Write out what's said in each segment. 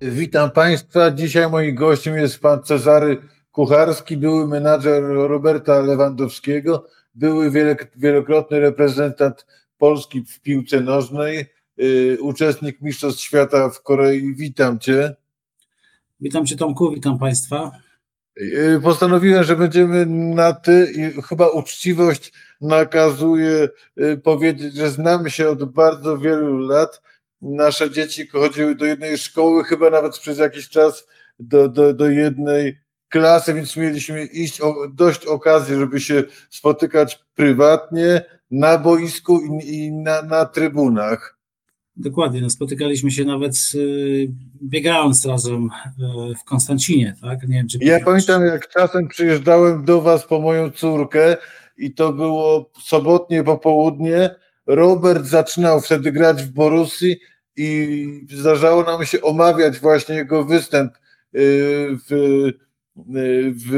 Witam Państwa. Dzisiaj moim gościem jest pan Cezary Kucharski, były menadżer Roberta Lewandowskiego, były wielokrotny reprezentant Polski w piłce nożnej, yy, uczestnik Mistrzostw Świata w Korei. Witam Cię. Witam Cię Tomku, witam Państwa. Yy, postanowiłem, że będziemy na ty i chyba uczciwość nakazuje yy, powiedzieć, że znamy się od bardzo wielu lat nasze dzieci chodziły do jednej szkoły, chyba nawet przez jakiś czas do, do, do jednej klasy, więc mieliśmy iść o, dość okazji, żeby się spotykać prywatnie, na boisku i, i na, na trybunach. Dokładnie, no spotykaliśmy się nawet y, biegając razem y, w Konstancinie, tak? Nie wiem, czy ja pamiętam, jak czasem przyjeżdżałem do Was po moją córkę i to było sobotnie popołudnie, Robert zaczynał wtedy grać w Borussii i zdarzało nam się omawiać właśnie jego występ y, w, y, w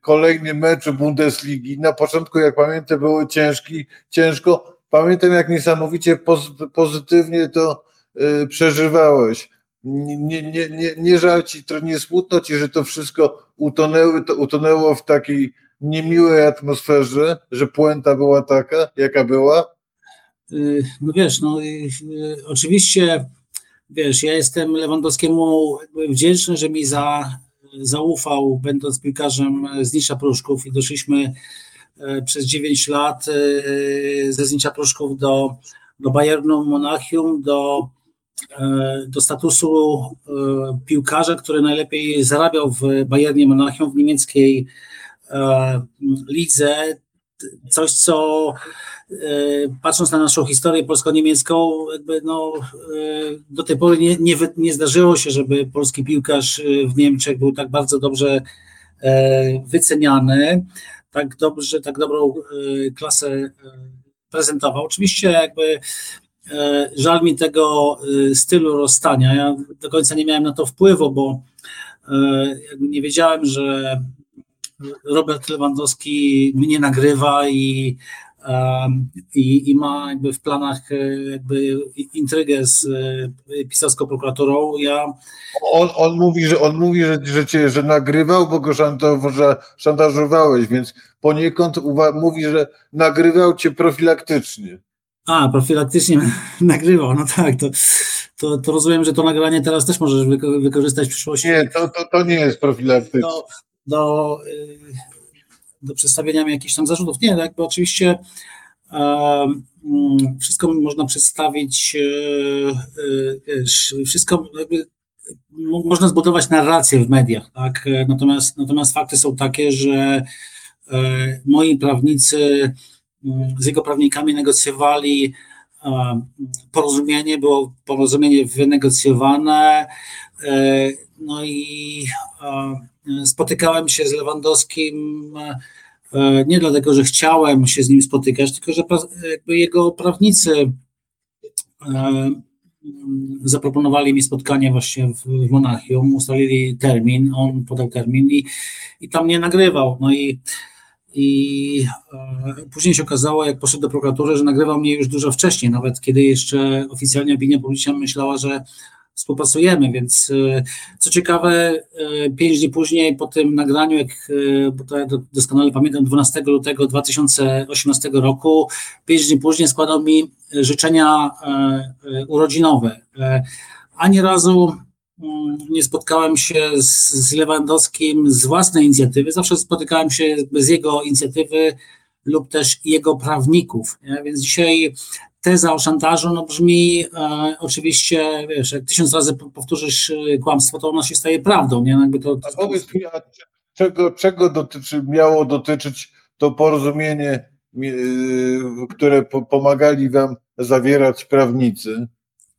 kolejnym meczu Bundesligi. Na początku, jak pamiętam, było ciężki, ciężko. Pamiętam, jak niesamowicie pozytywnie to y, przeżywałeś. Nie, nie, nie, nie żal ci, nie smutno ci, że to wszystko utonęło, to utonęło w takiej niemiłej atmosferze, że puenta była taka, jaka była? Y, no wiesz, no y, oczywiście, wiesz, ja jestem Lewandowskiemu wdzięczny, że mi za, zaufał, będąc piłkarzem z Nisza Pruszków i doszliśmy e, przez 9 lat e, ze Znicza Pruszków do, do Bayernu Monachium, do, e, do statusu piłkarza, który najlepiej zarabiał w Bayernie Monachium, w niemieckiej lidze. Coś, co E, patrząc na naszą historię polsko-niemiecką, jakby no, e, do tej pory nie, nie, nie zdarzyło się, żeby polski piłkarz e, w Niemczech był tak bardzo dobrze wyceniany, tak dobrze, tak dobrą klasę prezentował. Oczywiście jakby żal mi tego stylu rozstania. Ja do końca nie miałem na to wpływu, bo nie wiedziałem, że Robert Lewandowski mnie nagrywa i i, i ma jakby w planach e, jakby intrygę z e, pisowską prokuraturą. Ja... On, on mówi, że on mówi, że, że cię że nagrywał, bo go szantaż, szantażowałeś, więc poniekąd mówi, że nagrywał cię profilaktycznie. A, profilaktycznie nagrywał, no tak, to, to, to rozumiem, że to nagranie teraz też możesz wykorzystać w przyszłości. Nie, to, to, to nie jest profilaktyczne. Do, do, y, do przedstawienia mi jakichś tam zarzutów. Nie, jakby oczywiście wszystko można przedstawić, e, e, wszystko jakby można zbudować narrację w mediach, tak? Natomiast, natomiast fakty są takie, że e, moi prawnicy mm, z jego prawnikami negocjowali porozumienie, było porozumienie wynegocjowane, no i spotykałem się z Lewandowskim e, nie dlatego, że chciałem się z nim spotykać, tylko że jego prawnicy e, zaproponowali mi spotkanie właśnie w Monachium, ustalili termin, on podał termin i, i tam nie nagrywał. No i, i e, później się okazało, jak poszedł do prokuratury, że nagrywał mnie już dużo wcześniej, nawet kiedy jeszcze oficjalnie opinia publiczna myślała, że współpracujemy, więc e, co ciekawe, e, pięć dni później po tym nagraniu, jak, e, bo to ja doskonale pamiętam, 12 lutego 2018 roku, pięć dni później składał mi życzenia urodzinowe. Ani razu mm, nie spotkałem się z, Lewandowskim z własnej inicjatywy, zawsze spotykałem się z jego inicjatywy lub też jego prawników. Więc dzisiaj teza o szantażu no brzmi e, oczywiście, wiesz, jak tysiąc razy powtórzysz e, kłamstwo, to ono się staje prawdą, nie? Jakby to, to... A powiedz mi, a czego, czego dotyczy, miało dotyczyć to porozumienie, e, które po, pomagali wam zawierać prawnicy?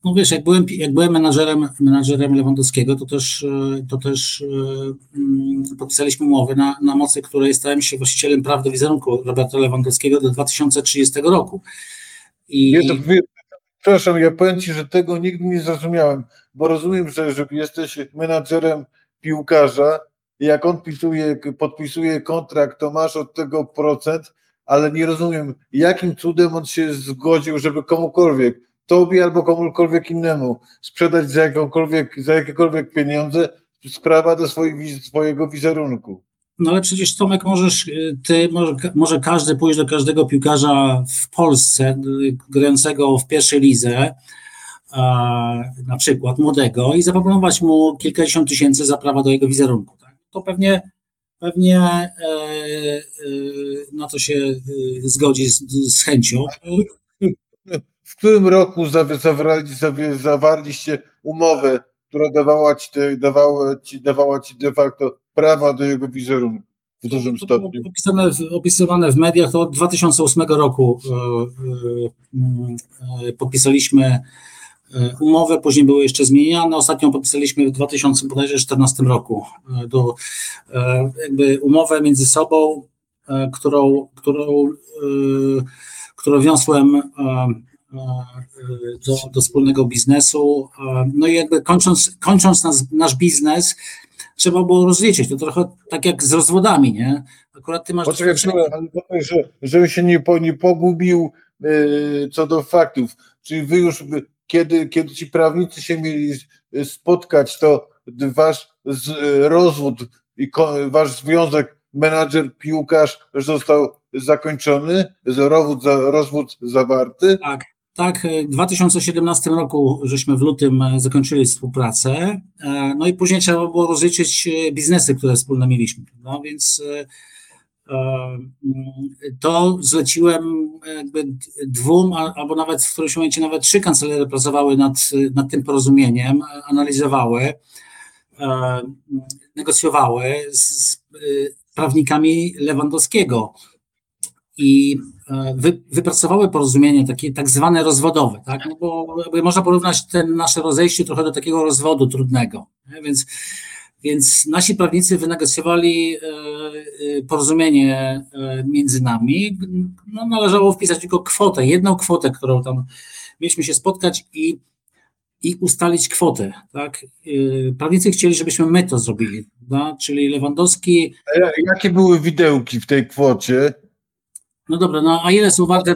No wiesz, jak byłem, jak byłem menadżerem, menadżerem Lewandowskiego, to też, e, to też um, podpisaliśmy umowę, na, na mocy której stałem się właścicielem praw do wizerunku Roberta Lewandowskiego do 2030 roku. I... To, przepraszam, ja powiem Ci, że tego nigdy nie zrozumiałem, bo rozumiem, że, że jesteś menadżerem piłkarza jak on pisuje, podpisuje kontrakt, to masz od tego procent, ale nie rozumiem, jakim cudem on się zgodził, żeby komukolwiek tobie albo komukolwiek innemu, sprzedać za, jakąkolwiek, za jakiekolwiek pieniądze, sprawa do swoich, swojego wizerunku. No ale przecież Tomek możesz, y, ty, może, może każdy pójść do każdego piłkarza w Polsce, y, grającego w pierwszej lidze, na przykład młodego i zaproponować mu kilkadziesiąt tysięcy za prawa do jego wizerunku. Tak? To pewnie, pewnie e, e, na to się e, zgodzi z, z chęcią. W którym roku zawarliście umowę, która dawała ci, dawała, ci, dawała ci de facto prawa do jego wizerunku w dużym stopniu? Opisane, opisywane w mediach to od 2008 roku podpisaliśmy E, umowę, później były jeszcze zmieniane. Ostatnią podpisaliśmy w 2014 roku e, do, e, jakby umowę między sobą, którą, którą, którą wniosłem do, do wspólnego biznesu. No i jakby kończąc, kończąc nas, nasz biznes, trzeba było rozliczyć. To trochę tak jak z rozwodami, nie? Akurat ty masz. Poczekaj, ale że, żeby się nie, nie pogubił yy, co do faktów. Czyli wy już kiedy, kiedy ci prawnicy się mieli spotkać, to wasz rozwód i wasz związek menadżer-piłkarz został zakończony, rozwód, rozwód zawarty. Tak, tak, w 2017 roku żeśmy w lutym zakończyli współpracę, e, no i później trzeba było rozliczyć biznesy, które wspólnie mieliśmy, no więc e, to zleciłem jakby dwóm, albo nawet w którymś momencie nawet trzy kancelery pracowały nad, nad tym porozumieniem, analizowały, e, negocjowały z prawnikami Lewandowskiego i e, wy, wypracowały porozumienie takie tak zwane rozwodowe, tak? No bo można porównać ten nasze rozejście trochę do takiego rozwodu trudnego. Nie? Więc więc nasi prawnicy wynegocjowali e, e, porozumienie między nami. No, należało wpisać tylko kwotę, jedną kwotę, którą tam mieliśmy się spotkać i, i ustalić kwotę. Tak? Prawnicy chcieli, żebyśmy my to zrobili, prawda? czyli Lewandowski. Jakie były widełki w tej kwocie? No dobra, no a ile są warte?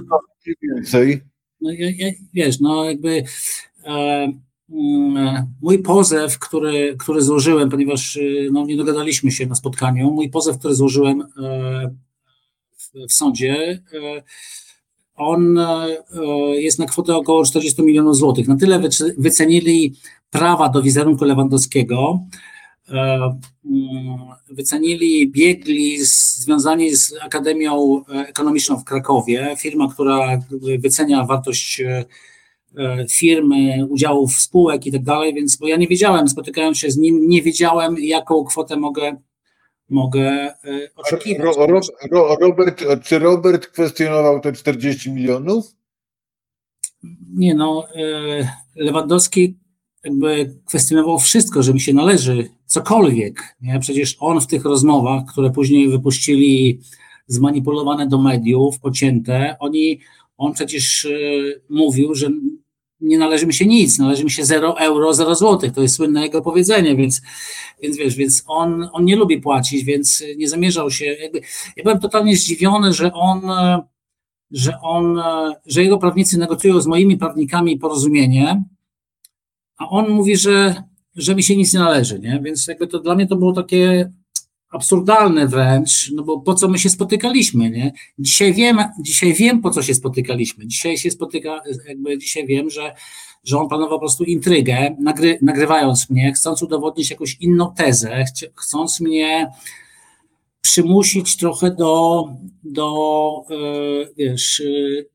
Więcej. No, wiesz, no jakby. E, Mm, mój pozew, który, który złożyłem, ponieważ y, no, nie dogadaliśmy się na spotkaniu, mój pozew, który złożyłem e, w, w sądzie, e, on e, jest na kwotę około 40 milionów złotych. Na tyle wycenili prawa do wizerunku Lewandowskiego, wycenili biegli związani z Akademią Ekonomiczną w Krakowie, firma, która wycenia wartość E, firmy, udziałów spółek i tak dalej, więc bo ja nie wiedziałem, spotykając się z nim, nie wiedziałem, jaką kwotę mogę, mogę e, oczekiwać. Ro, ro, ro, Robert, czy Robert kwestionował te 40 milionów? Nie no, e, Lewandowski jakby kwestionował wszystko, że mi się należy cokolwiek. Nie? Przecież on w tych rozmowach, które później wypuścili zmanipulowane do mediów, pocięte, oni, on przecież mówił, że nie należy mi się nic, należy mi się 0 euro, 0 złotych. To jest słynne jego powiedzenie, więc, więc wiesz, więc on, on nie lubi płacić, więc nie zamierzał się. Jakby, ja byłem totalnie zdziwiony, że on, że on, że jego prawnicy negocjują z moimi prawnikami porozumienie, a on mówi, że, że mi się nic nie należy, nie? Więc jakby to dla mnie to było takie absurdalne wręcz, no bo po co my się spotykaliśmy, nie? Dzisiaj wiem, dzisiaj wiem, po co się spotykaliśmy. Dzisiaj się spotyka, jakby dzisiaj wiem, że, że on planował po prostu intrygę, nagry, nagrywając mnie, chcąc udowodnić jakąś inną tezę, chcąc mnie przymusić trochę do, do e, wiesz,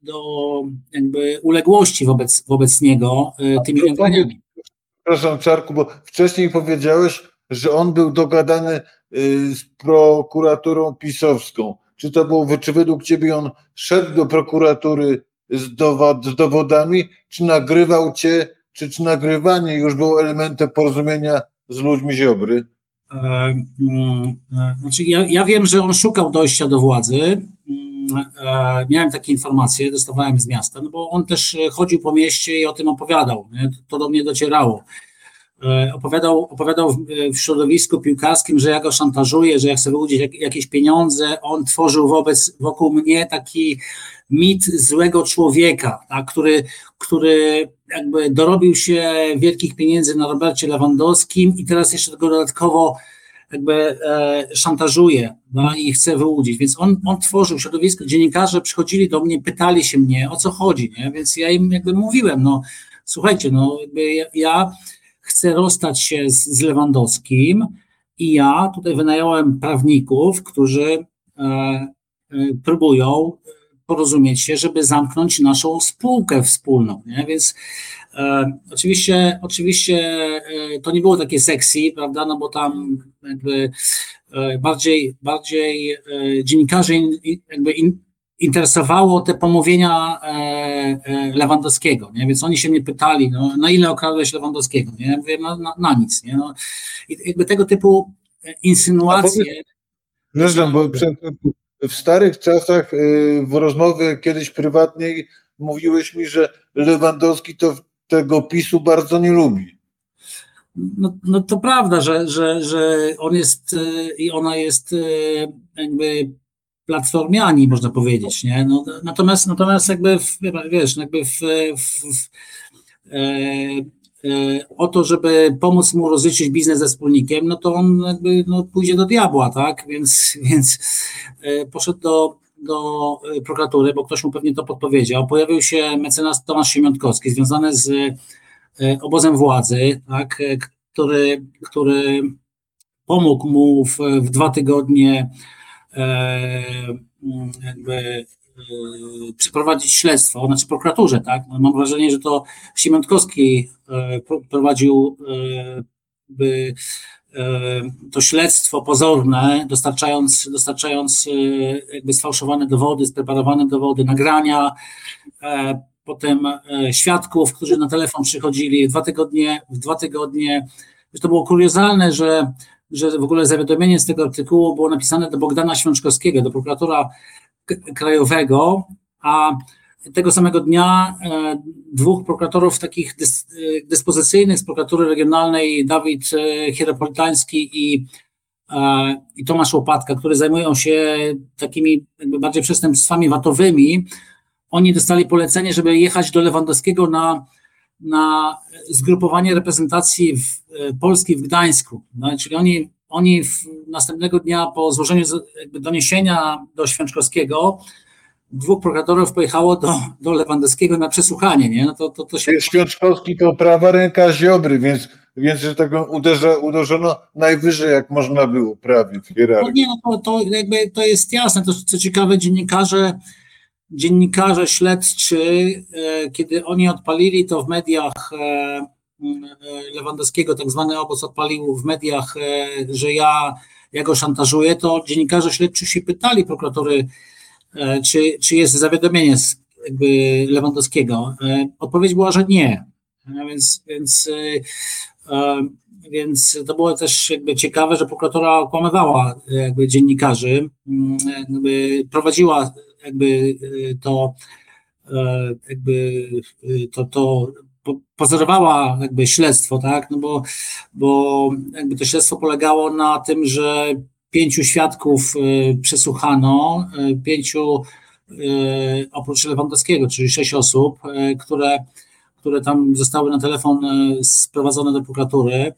do jakby uległości wobec, wobec niego e, tymi nagraniami. Przepraszam, Czarku, bo wcześniej powiedziałeś, że on był dogadany Y, z prokuraturą pisowską. Czy to było, czy według ciebie on szedł do prokuratury z, dowod, z dowodami, czy nagrywał cię, czy, czy nagrywanie już było elementem porozumienia z ludźmi Ziobry? E, mm, e, znaczy ja, ja wiem, że on szukał dojścia do władzy. E, miałem takie informacje, dostawałem z miasta, no bo on też chodził po mieście i o tym opowiadał. Nie? To do mnie docierało. opowiadał, opowiadał w, środowisku piłkarskim, że ja go szantażuję, że ja chcę wyłudzić jak, jakieś pieniądze. On tworzył wobec, wokół mnie taki mit złego człowieka, tak, który, który jakby dorobił się wielkich pieniędzy na Robercie Lewandowskim i teraz jeszcze tego dodatkowo jakby e, szantażuje no, i chce wyłudzić. Więc on, on tworzył środowisko, dziennikarze przychodzili do mnie, pytali się mnie, o co chodzi, nie? więc ja im jakby mówiłem, no słuchajcie, no jakby ja, ja chcę rozstać się z, z Lewandowskim i ja tutaj wynająłem prawników, którzy e, e, próbują porozumieć się, żeby zamknąć naszą spółkę wspólną. Nie? Więc oczywiście, oczywiście e, to nie było takie sexy, prawda? No bo tam jakby e, bardziej, bardziej e, dziennikarzy jakby in, interesowało te pomówienia e, e, Lewandowskiego, nie? więc oni się mnie pytali, no, na ile okradłeś Lewandowskiego, nie? Ja mówię, no, na, na, nic, nie? No, I jakby tego typu insynuacje... Zresztą, bo przed, w starych czasach y, w rozmowie kiedyś prywatnej mówiłeś mi, że Lewandowski to tego PiSu bardzo nie lubi. No, no to prawda, że, że, że on jest y, i ona jest y, jakby platformiani, można powiedzieć, nie? No, natomiast, natomiast jakby, w, wiesz, jakby w, w, w e, E, o to, żeby pomóc mu rozliczyć biznes ze wspólnikiem, no to on jakby no, pójdzie do diabła, tak? Więc, więc e, poszedł do, do prokuratury, bo ktoś mu pewnie to podpowiedział. Pojawił się mecenas Tomasz Siemiątkowski, związany z e, obozem władzy, tak? który, który pomógł mu w, w dwa tygodnie jakby Y, przeprowadzić śledztwo, znaczy prokuraturze, tak? No, mam wrażenie, że to Siemiątkowski y, prowadził y, by to śledztwo pozorne, dostarczając, dostarczając jakby sfałszowane dowody, spreparowane dowody, nagrania, potem świadków, którzy na telefon przychodzili. Dwa tygodnie, w dwa tygodnie, to było kuriozalne, że, że w ogóle zawiadomienie z tego artykułu było napisane do Bogdana Świączkowskiego, do prokuratora krajowego, a tego samego dnia e, dwóch prokuratorów takich e, dyspozycyjnych z prokuratury regionalnej, Dawid e, Hieropolitański i, i Tomasz Łopatka, które zajmują się takimi bardziej przestępstwami watowymi, oni dostali polecenie, żeby jechać do Lewandowskiego na, na zgrupowanie reprezentacji w, Polski w Gdańsku. No, czyli oni oni następnego dnia po złożeniu doniesienia do Święczkowskiego dwóch prokuratorów pojechało do, do Lewandowskiego na przesłuchanie, nie? No to, to, to się... Święczkowski to prawa ręka Ziobry, więc, więc że tak uderza, uderzono najwyżej jak można było prawie w hierarchii. No nie, no to, to jakby to jest jasne, to co ciekawe dziennikarze dziennikarze śledczy, e, kiedy oni odpalili to w mediach e, Lewandowskiego, tak zwany obóz odpalił w mediach, e, że ja, ja go szantażuję, to dziennikarze śledczy się pytali prokuratury, e, czy, czy jest zawiadomienie z jakby Lewandowskiego. E, odpowiedź była, że nie. Więc, więc, więc to było też jakby ciekawe, że prokuratura okłamywała jakby dziennikarzy, jakby prowadziła jakby to jakby to, to pozorowała jakby śledztwo, tak, no bo, bo jakby to śledztwo polegało na tym, że pięciu świadków y, przesłuchano, y, pięciu y, oprócz Lewandowskiego, czyli sześć osób, które, które tam zostały na telefon sprowadzone do prokuratury.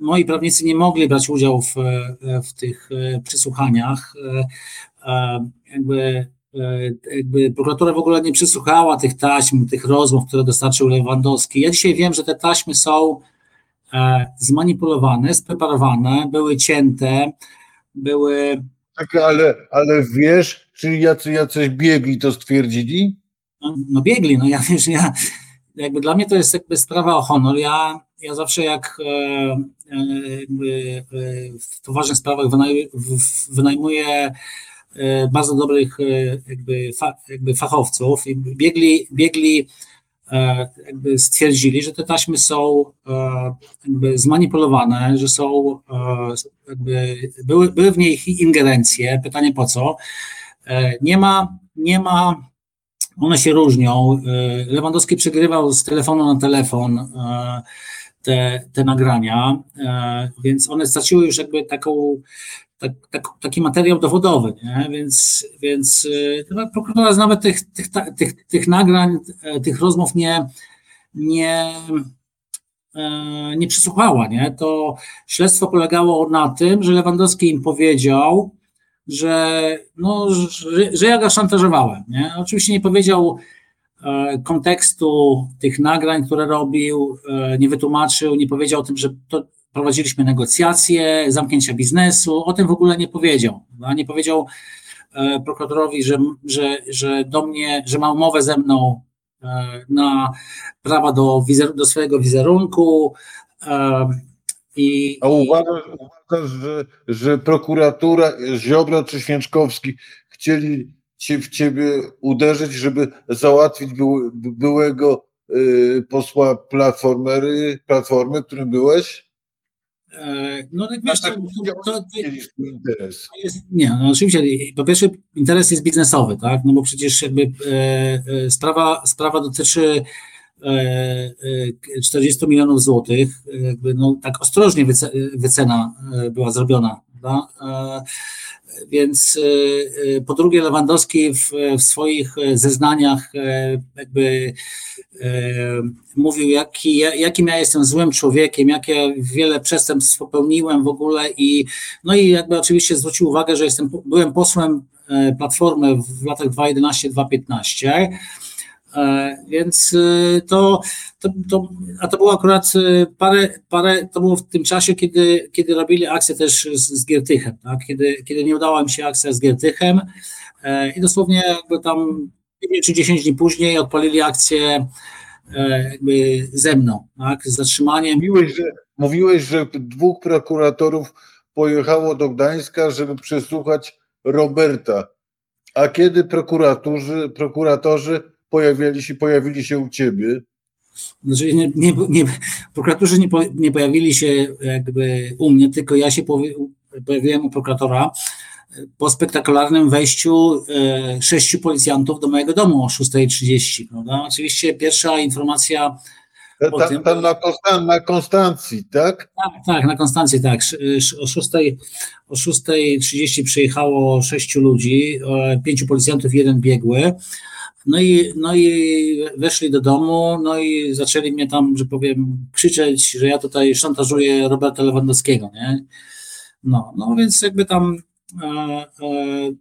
Moi prawnicy nie mogli brać udziału w, w tych przesłuchaniach. Jakby jakby prokuratura w ogóle nie przesłuchała tych taśm, tych rozmów, które dostarczył Lewandowski. Ja dzisiaj wiem, że te taśmy są e, zmanipulowane, spreparowane, były cięte, były... Tak, ale, ale wiesz, czy jacy, jacyś biegli to stwierdzili? No, no biegli, no ja wiesz, ja jakby dla mnie to jest jakby sprawa o honor. Ja, ja zawsze jak e, e, w poważnych sprawach wynajmuję E, bardzo dobrych e, jakby, jakby fachowców i biegli, biegli e, stwierdzili, że te taśmy są jakby zmanipulowane, że są jakby, były, były w nich ingerencje, pytanie po co. Nie ma, nie ma, one się różnią. Lewandowski przegrywał z telefonu na telefon te, te nagrania, więc one straciły już jakby taką, tak, tak, taki materiał dowodowy, nie? więc, więc prokuratura nawet tych, tych, tych, tych nagrań, tych rozmów nie, nie, nie przysłuchała. Nie? To śledztwo polegało na tym, że Lewandowski im powiedział, że, no, że, że ja go szantażowałem. Nie? Oczywiście nie powiedział e, kontekstu tych nagrań, które robił, e, nie wytłumaczył, nie powiedział o tym, że to prowadziliśmy negocjacje, zamknięcia biznesu, o tym w ogóle nie powiedział. Nie powiedział e, prokuratorowi, że, że, że do mnie, że ma umowę ze mną na prawa do, wizer- do swojego wizerunku, i, A uważasz, uważasz że, że prokuratura, Ziobro czy Święczkowski chcieli cię, w ciebie uderzyć, żeby załatwić był, byłego y, posła platformery, platformy, którym byłeś? E, no tak wiesz, to, to, to, to. Jest, nie, no oczywiście, po pierwsze interes jest biznesowy, tak, no bo przecież jakby e, e, sprawa, sprawa dotyczy 40 e, milionów złotych, jakby no, tak ostrożnie wycena e, była zrobiona. Prawda? E, więc po drugie, Lewandowski w, w, swoich zeznaniach jakby mówił, jaki, jakim ja jestem złym człowiekiem, jakie wiele przestępstw popełniłem w ogóle i no i jakby oczywiście zwrócił uwagę, że jestem, byłem posłem Platformy w latach 2011-2015 E, więc e, to, to, to, a to było akurat e, parę, parę, to było w tym czasie, kiedy, kiedy robili akcję też z, z Giertychem, tak? kiedy, kiedy nie udała mi się akcja z Giertychem i dosłownie jakby tam 5 czy 10 dni później odpalili akcję jakby ze mną, tak? z zatrzymaniem. Mówiłeś, że, mówiłeś, że dwóch prokuratorów pojechało do Gdańska, żeby przesłuchać Roberta. A kiedy prokuratorzy, prokuratorzy pojawili się, pojawili się u ciebie? Znaczy nie, nie, nie, prokuratorzy nie, po, nie pojawili się jakby u mnie, tylko ja się pojawiłem u prokuratora po spektakularnym wejściu e, sześciu policjantów do mojego domu o 6.30. Prawda? Oczywiście pierwsza informacja o tam, tym... Tam na, Konstan na Konstancji, tak? Tak, tak, na Konstancji, tak. O 6.30 o 6 przyjechało sześciu ludzi, pięciu policjantów, jeden biegły. No i, no i weszli do domu, no i zaczęli mnie tam, że powiem, krzyczeć, że ja tutaj szantażuję Roberta Lewandowskiego, nie? No, no więc jakby tam e, e,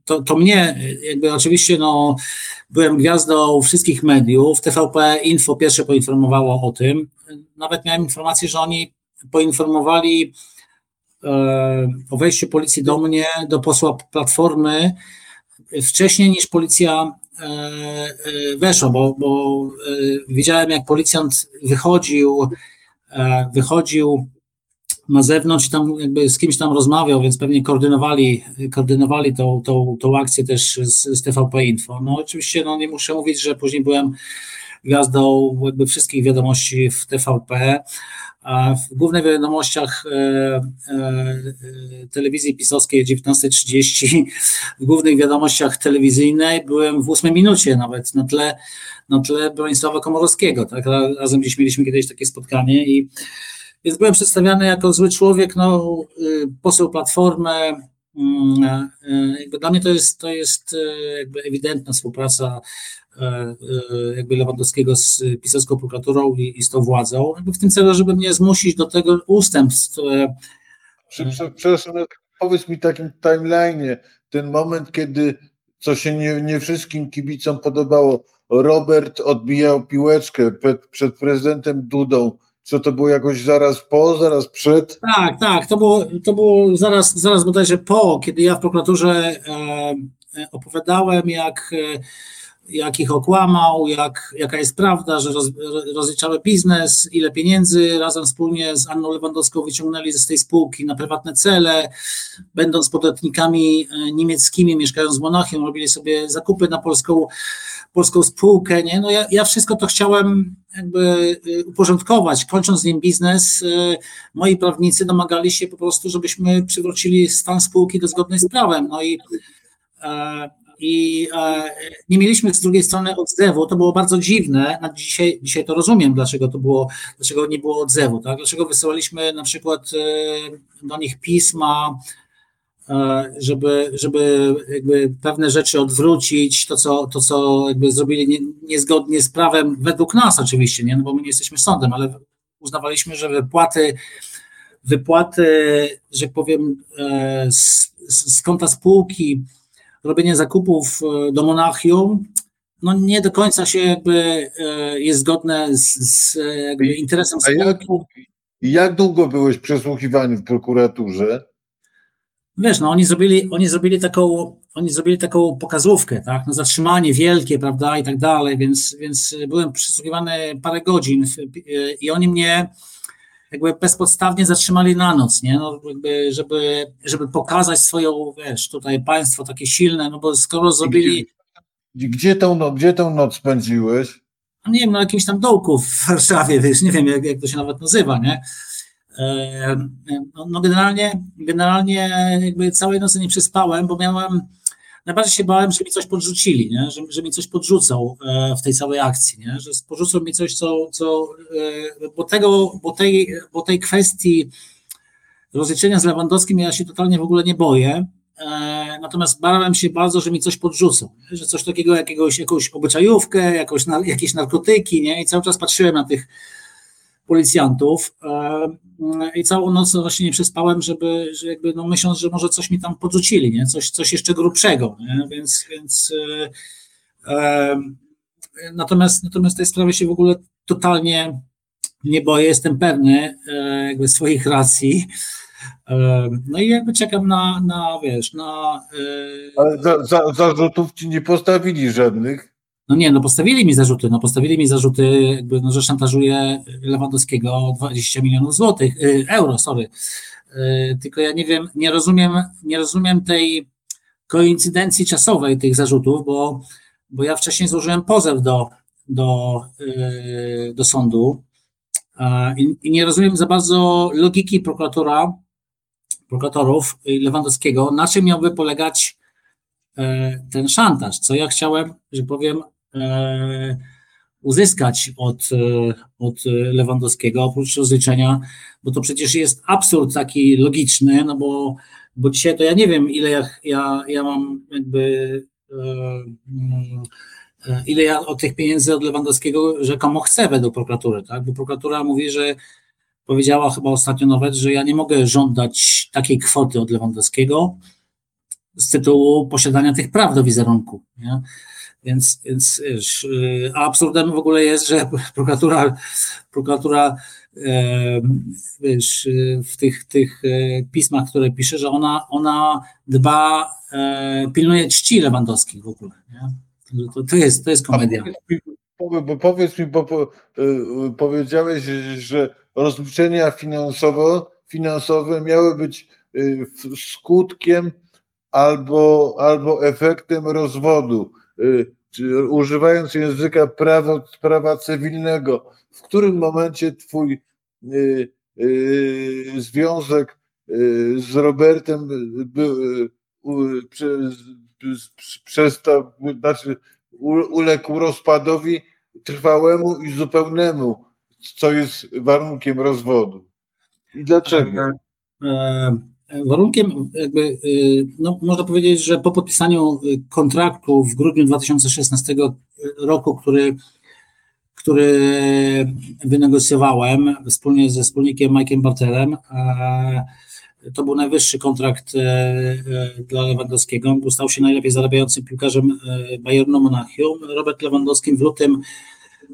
to, to mnie, jakby oczywiście no, byłem gwiazdą wszystkich mediów, TVP Info pierwsze poinformowało o tym, nawet miałem informację, że oni poinformowali e, o wejściu policji do mnie, do posła Platformy, wcześniej niż policja E, e, weszło, bo, bo e, widziałem, jak policjant wychodził, wychodził na zewnątrz tam jakby z kimś tam rozmawiał, więc pewnie koordynowali, koordynowali tą, tą, tą akcję też z, z TVP Info. No oczywiście no, nie muszę mówić, że później byłem gwiazdą jakby wszystkich wiadomości w TVP. W głównych wiadomościach e, e, telewizji pisowskiej 19.30, w głównych wiadomościach telewizyjnej byłem w ósmej minucie nawet na tle, na tle Bronisława Komorowskiego. Tak? Razem gdzieś mieliśmy kiedyś takie spotkanie i więc byłem przedstawiany jako zły człowiek, no, y, poseł Platformy. Mm, y, dla mnie to jest, to jest jakby ewidentna współpraca E, e, jakby Lewandowskiego z pisowską prokuraturą i, i z tą władzą, jakby w tym celu, żeby mnie zmusić do tego ustępstw. Przepraszam, powiedz mi takim timeline, ten moment, kiedy co się nie, nie wszystkim kibicom podobało, Robert odbijał piłeczkę przed, przed prezydentem Dudą, co to było jakoś zaraz po, zaraz przed? Tak, tak, to było, to było zaraz, zaraz bodajże po, kiedy ja w prokuraturze e, opowiadałem, jak e, jak ich okłamał, jak, jaka jest prawda, że roz, biznes, ile pieniędzy razem wspólnie z Anną Lewandowską wyciągnęli z tej spółki na prywatne cele, będąc podatnikami e, niemieckimi, mieszkając w Monachium, robili sobie zakupy na polską, polską spółkę. Nie? No ja, ja wszystko to chciałem jakby e, uporządkować. Kończąc z nim biznes, e, moi prawnicy domagali się po prostu, żebyśmy przywrócili stan spółki do zgodnej z prawem. No i i nie mieliśmy z drugiej strony odzewu. To było bardzo dziwne. Dzisiaj, dzisiaj to rozumiem, dlaczego to było, dlaczego nie było odzewu. Tak? Dlaczego wysyłaliśmy na przykład do nich pisma, żeby, żeby jakby pewne rzeczy odwrócić, to co, to, co jakby zrobili nie, niezgodnie z prawem, według nas oczywiście, nie? No bo my nie jesteśmy sądem, ale uznawaliśmy, że wypłaty, wypłaty, że tak powiem, e, z, z konta spółki, robienie zakupów e, do Monachium, no nie do końca się jakby e, jest zgodne z, z interesem spółki. Jak długo byłeś przesłuchiwany w prokuraturze? Wiesz, no oni zrobili, oni zrobili taką, oni zrobili taką pokazówkę, tak, no zatrzymanie wielkie, prawda, i tak dalej, więc, więc byłem przesłuchiwany parę godzin i oni mnie jakby bezpodstawnie zatrzymali na noc, nie, no jakby, żeby, żeby pokazać swoją, wiesz, tutaj państwo takie silne, no bo skoro zrobili... Gdzie, gdzie, tą, no, gdzie tą noc spędziłeś? No nie wiem, na jakimś tam dołku w Warszawie, wiesz, nie wiem jak, jak to się nawet nazywa, nie, no, no generalnie, generalnie jakby całej nocy nie przespałem, bo miałem, najbardziej się bałem, że mi coś podrzucili, nie? Że, że mi coś podrzucą e, w tej całej akcji, nie? że podrzucą mi coś, co, co e, bo, tego, bo, tej, bo tej kwestii rozliczenia z Lewandowskim ja się totalnie w ogóle nie boję, e, natomiast bałem się bardzo, że mi coś podrzucą, że coś takiego, jakiegoś, jakąś obyczajówkę, jakąś, jakieś narkotyki, nie? i cały czas patrzyłem na tych policjantów e, i całą noc właśnie nie przespałem, żeby, że jakby no myśląc, że może coś mi tam podrzucili, nie? Coś, coś jeszcze grubszego, nie? więc, więc e, e, natomiast, natomiast tej sprawy się w ogóle totalnie nie boję, jestem pewny e, jakby swoich racji. E, no i jakby czekam na, na wiesz, na... E, Ale za, za, zarzutów ci nie postawili żadnych? No nie, no postawili mi zarzuty, no postawili mi zarzuty, jakby, no, że szantażuje Lewandowskiego o 20 milionów złotych, y, euro, sorry. Y, tylko ja nie wiem, nie rozumiem, nie rozumiem tej koincydencji czasowej tych zarzutów, bo, bo ja wcześniej złożyłem pozew do, do, y, do sądu i, i nie rozumiem za bardzo logiki prokuratora, prokuratorów Lewandowskiego, na czym miałby polegać ten szantaż, co ja chciałem, że powiem, uzyskać od, e, od Lewandowskiego, oprócz rozliczenia, bo to przecież jest absurd taki logiczny, no bo, bo dzisiaj to ja nie wiem, ile ja, ja, ja mam jakby e, ile ja od tych pieniędzy od Lewandowskiego rzekomo chcę według prokuratury, tak? Bo prokuratura mówi, że powiedziała chyba ostatnio nawet, że ja nie mogę żądać takiej kwoty od Lewandowskiego z tytułu posiadania tych praw do wizerunku. Nie? Więc, więc y, a absurdem w ogóle jest, że prokuratura, prokuratura e, wiesz, y, w tych, tych e, pismach, które pisze, że ona, ona dba, e, pilnuje czci Lewandowskich w ogóle. Nie? To, to, jest, to jest komedia. Bo powiedz mi, bo po, powiedziałeś, że rozliczenia finansowo, finansowe miały być skutkiem albo, albo efektem rozwodu. Używając języka prawa, prawa cywilnego, w którym momencie twój y, y, związek y, z Robertem był, y, przestał, znaczy uległ rozpadowi trwałemu i zupełnemu, co jest warunkiem rozwodu. I dlaczego? Warunkiem, jakby, y, no, można powiedzieć, że po podpisaniu y, kontraktu w grudniu 2016 roku, który, który wynegocjowałem wspólnie ze wspólnikiem Mike'em Bartelem, to był najwyższy kontrakt e, e, dla Lewandowskiego. Stał się najlepiej zarabiającym piłkarzem e, Bayernu Monachium. Robert Lewandowski w lutym,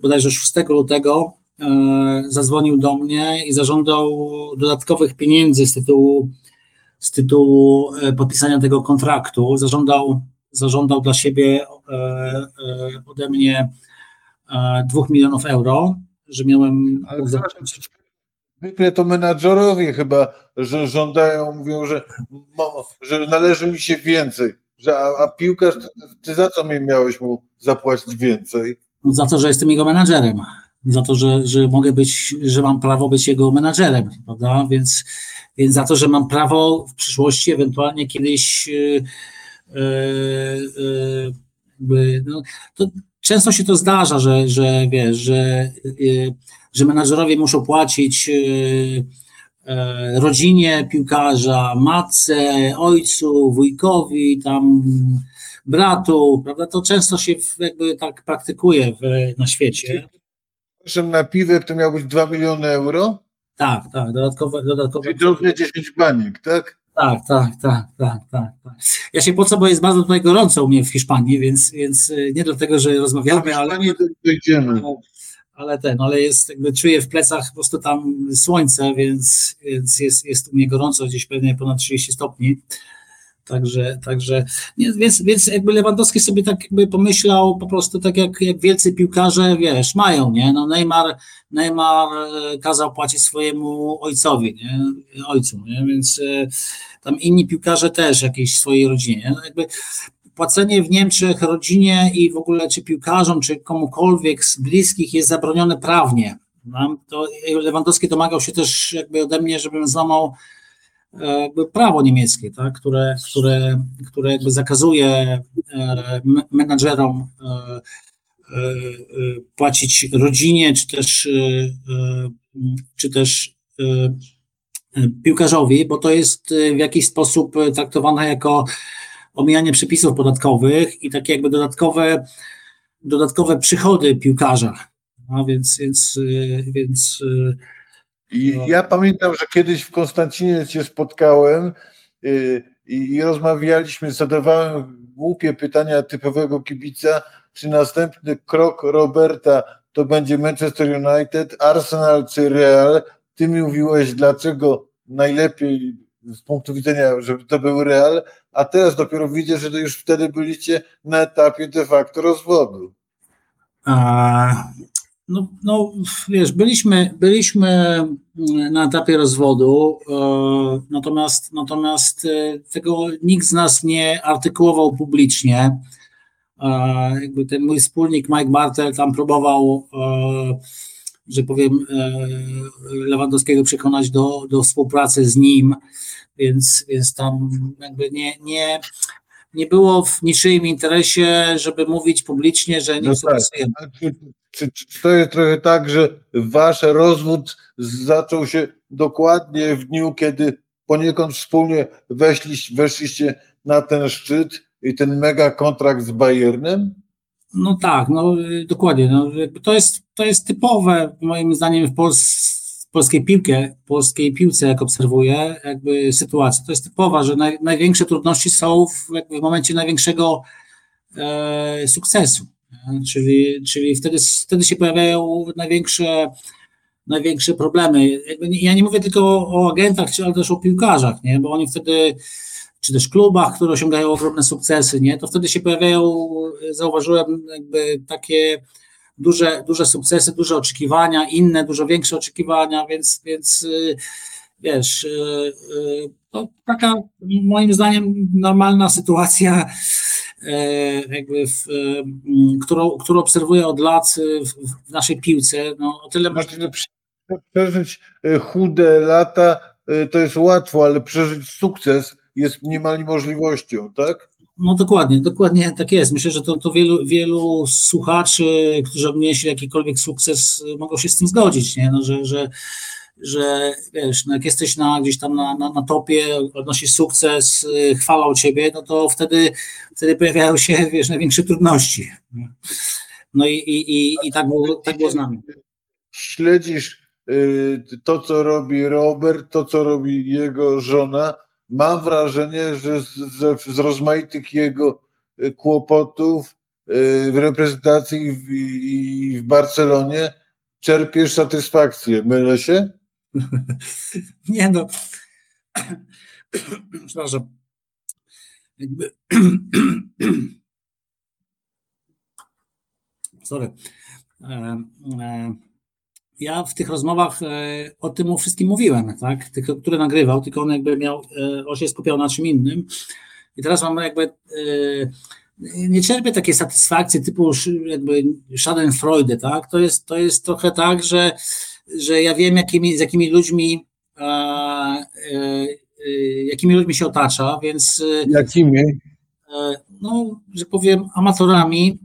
bodajże 6 lutego, zadzwonił do mnie i zażądał dodatkowych pieniędzy z tytułu z tytułu e, podpisania tego kontraktu zażądał, zażądał dla siebie e, e, ode mnie dwóch milionów euro, że miałem. Zwykle to menadżerowie chyba że żądają, mówią, że, że należy mi się więcej. Że, a, a piłkarz, ty za co mi miałeś mu zapłacić więcej? Za to, że jestem jego menadżerem. Za to, że, że mogę być, że mam prawo być jego menadżerem, prawda? Więc więc za to, że mam prawo w przyszłości ewentualnie kiedyś y, no, to często się to zdarza, że, że wiesz, że, że menadżerowie muszą płacić rodzinie piłkarza, matce, ojcu, wujkowi, tam bratu, prawda? To często się jakby tak praktykuje w, na świecie. Proszę na piwek to miał być 2 miliony euro? Tak, tak, dodatkowe. dodatkowe Czyli drobnie 10 baniek, tak? Tak, tak, tak, tak, tak, tak. Ja się po co, bo jest bardzo tutaj gorąco u mnie w Hiszpanii, więc, więc y, nie dlatego, że rozmawiamy, ale. Dojdziemy. Ale ten, ale jest, jakby czuję w plecach po prostu tam słońce, więc, więc jest, jest u mnie gorąco, gdzieś pewnie ponad 30 stopni. Także, także więc, więc jakby Lewandowski sobie tak jakby pomyślał po prostu tak jak, jak wielcy piłkarze, wiesz, mają, nie? No Neymar, Neymar e, kazał płacić swojemu ojcowi, nie? Ojcu, nie? Więc e, tam inni piłkarze też jakiejś swojej rodzinie. No jakby płacenie w Niemczech rodzinie i w ogóle czy piłkarzom, czy komukolwiek z bliskich jest zabronione prawnie. No, to Lewandowski domagał się też jakby ode mnie, żebym złamał prawo niemieckie, tak, które, które, które jakby zakazuje e, menadżerom e, e, płacić rodzinie, czy też, czy też piłkarzowi, bo to jest w jakiś sposób traktowane jako omijanie przepisów podatkowych i takie jakby dodatkowe, dodatkowe przychody piłkarza. No, więc, więc, więc i no. ja pamiętam, że kiedyś w Konstancinie się spotkałem yy, i rozmawialiśmy, zadawałem głupie pytania typowego kibica, czy następny krok Roberta to będzie Manchester United, Arsenal czy Real. Ty mi mówiłeś, dlaczego najlepiej z punktu widzenia, żeby to był Real, a teraz dopiero widzę, że to już wtedy byliście na etapie de facto rozwodu. A, no, no wiesz, byliśmy, byliśmy na etapie rozwodu, e, natomiast, natomiast e, tego nikt z nas nie artykułował publicznie. E, jakby ten mój wspólnik Mike Bartel tam próbował, że powiem, Lewandowskiego przekonać do, do współpracy z nim, więc, więc tam jakby nie, nie, nie było w niczyim interesie, żeby mówić publicznie, że nie no współpracujemy. Tak. Czy, czy to jest trochę tak, że wasz rozwód zaczął się dokładnie w dniu, kiedy poniekąd wspólnie weszliście, weszliście na ten szczyt i ten mega kontrakt z Bayernem? No tak, no dokładnie. No, to, jest, to jest typowe moim zdaniem w Polsce polskiej piłkę, polskiej piłce, jak obserwuję, jakby sytuacja. To jest typowa, że naj, największe trudności są w, w momencie największego e, sukcesu. Czyli, czyli wtedy, wtedy się pojawiają największe, największe problemy. Ja nie mówię tylko o agentach, ale też o piłkarzach, nie? bo oni wtedy, czy też klubach, które osiągają ogromne sukcesy, nie? to wtedy się pojawiają, zauważyłem, jakby takie duże, duże sukcesy, duże oczekiwania, inne, dużo większe oczekiwania, więc, więc wiesz, to taka moim zdaniem normalna sytuacja jakby w, e, którą, którą obserwuję od lat w, w naszej piłce. No, o tyle znaczy, no, przeżyć e, chude lata to jest łatwo, ale przeżyć sukces jest niemal niemożliwością, tak? No dokładnie, dokładnie tak jest. Myślę, że to, to wielu, wielu słuchaczy, którzy odnieśli jakikolwiek sukces, mogą się z tym zgodzić, nie? No, że, że że wiesz, no jak jesteś na, gdzieś tam na, na, na topie, odnosisz sukces, y, chwalą ciebie, no to wtedy, wtedy pojawiają się, wiesz, największe trudności. No i, i, i, i tak, było, tak było z nami. Śledzisz y, to, co robi Robert, to, co robi jego żona. Mam wrażenie, że z, z, rozmaitych jego y, kłopotów w reprezentacji i w Barcelonie czerpiesz satysfakcję. Mylę się? Nie no. Przepraszam. Jakby... Sorry. E, e, ja w tych rozmowach e, o tym wszystkim mówiłem, tak? Tylko, które nagrywał, tylko on jakby miał, on się skupiał na czym innym. I teraz mam jakby nie czerpię takiej satysfakcji typu jakby Schadenfreude, tak? To jest, to jest trochę tak, że że ja wiem, jakimi, z jakimi ludźmi e, e, e, jakimi ludźmi się otacza, więc jakimi? no, że powiem, amatorami,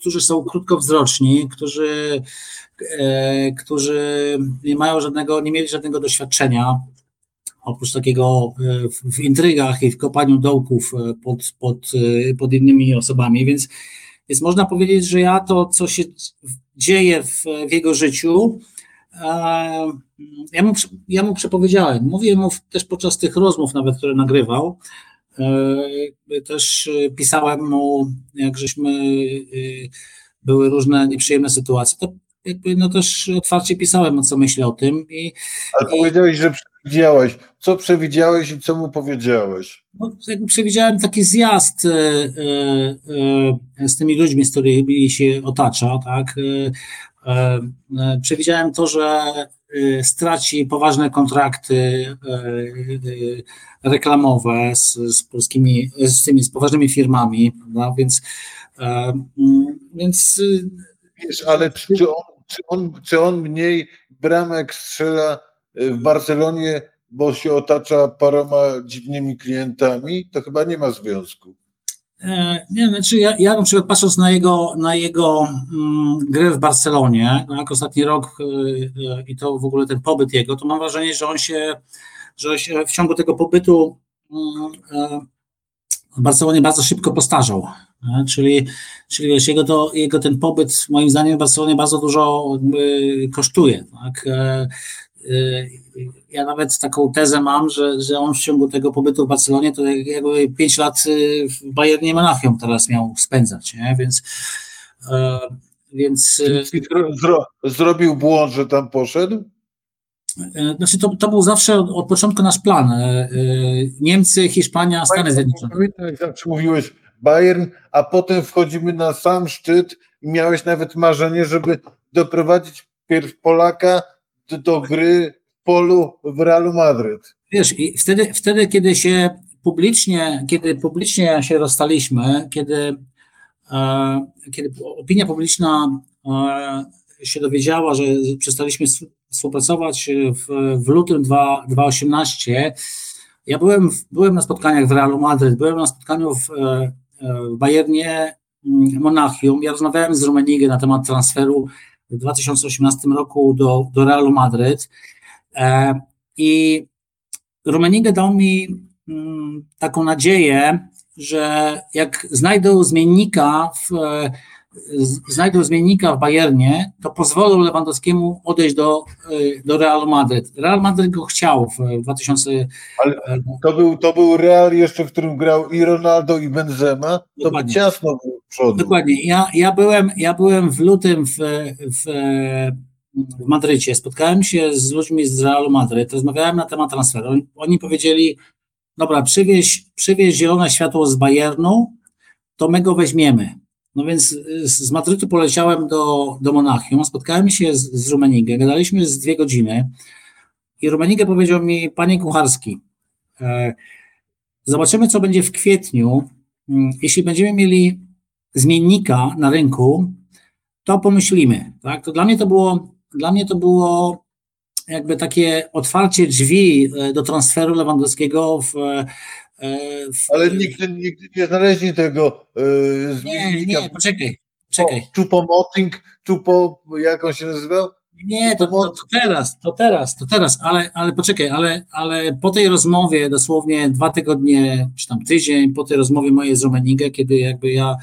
którzy są krótkowzroczni, którzy, którzy nie mają żadnego, nie mieli żadnego doświadczenia, oprócz takiego w intrygach i w kopaniu dołków pod, pod, pod innymi osobami, więc, więc można powiedzieć, że ja to, co się dzieje w, w jego życiu, ja mu, ja mu przepowiedziałem, mówię mu też podczas tych rozmów nawet, które nagrywał, e, też pisałem mu, jak żeśmy, e, były różne nieprzyjemne sytuacje, to jakby no też otwarcie pisałem, co myślę o tym. I, Ale powiedziałeś, że przewidziałeś. Co przewidziałeś i co mu powiedziałeś? No, przewidziałem taki zjazd e, e, z tymi ludźmi, z którymi się otacza, tak? E, e, przewidziałem to, że e, straci poważne kontrakty reklamowe z, z polskimi, z tymi z poważnymi firmami, prawda? więc mm, więc Wiesz, ale czy on, czy, on, czy on mniej bramek strzela w Barcelonie, bo się otacza paroma dziwnymi klientami? To chyba nie ma związku. E, nie, znaczy ja, ja na przykład patrząc na jego, na jego mm, grę w Barcelonie, no jak ostatni rok y, y, i to w ogóle ten pobyt jego, to mam wrażenie, że on się, że się w ciągu tego pobytu y, w Barcelonie bardzo szybko postarzał. Czyli, czyli wiesz, jego, to, jego ten pobyt moim zdaniem w Barcelonie bardzo dużo kosztuje. Tak? Ja nawet taką tezę mam, że, że on w ciągu tego pobytu w Barcelonie to jakby 5 lat y, w Bayernie Monachium teraz miał spędzać, nie? więc e, więc y, Zro, zrobił błąd, że tam poszedł? E, znaczy to, to był zawsze od, od początku nasz plan. E, Niemcy, Hiszpania, Stany Zjednoczone. Jak zawsze mówiłeś Bayern, a potem wchodzimy na sam szczyt i miałeś nawet marzenie, żeby doprowadzić pierw Polaka do, gry polu w Realu Madryt. Wiesz, i wtedy, wtedy, kiedy się publicznie, kiedy publicznie się rozstaliśmy, kiedy, e, kiedy opinia publiczna e, się dowiedziała, że przestaliśmy współpracować w, w lutym 2018, ja byłem, byłem na spotkaniach w Realu Madryt, byłem na spotkaniu w, e, w Bayernie mm, Monachium, ja rozmawiałem z Rumenigę na temat transferu w 2018 roku do, do Realu Madryt. E, I Rummenigge dał mi mm, taką nadzieję, że jak znajdą zmiennika w, znajdą zmiennika w Bayernie, to pozwolą Lewandowskiemu odejść do, e, do Real Madryt. Real Madryt go chciał w 2000. Ale to był, to był Real jeszcze, w którym grał i Ronaldo, i Benzema. To by ciasno było przodu. Dokładnie. Ja, ja, byłem, ja byłem w lutym w, w w Madrycie, spotkałem się z ludźmi z Realu Madryt, rozmawiałem na temat transferu. Oni powiedzieli, dobra, przywieź, przywieź zielone światło z Bayernu, to my go weźmiemy. No więc z Madrytu poleciałem do, do Monachium, spotkałem się z, z Rumenigę, gadaliśmy z dwie godziny i Rumenigę powiedział mi, panie Kucharski, e, zobaczymy, co będzie w kwietniu. Mm, jeśli będziemy mieli zmiennika na rynku, to pomyślimy. Tak? To dla mnie to było dla mnie to było jakby takie otwarcie drzwi e, do transferu Lewandowskiego w, w... Ale nigdy, nigdy nie znaleźli tego yy, Nie, nie, poczekaj, czekaj. Chupomoting, Chupo, jak on się nazywał? Nie, to, to, to, teraz, to teraz, to teraz, ale, ale poczekaj, ale, ale po tej rozmowie, dosłownie dwa tygodnie, czy tam tydzień, po tej rozmowie mojej z Romenigę, kiedy jakby ja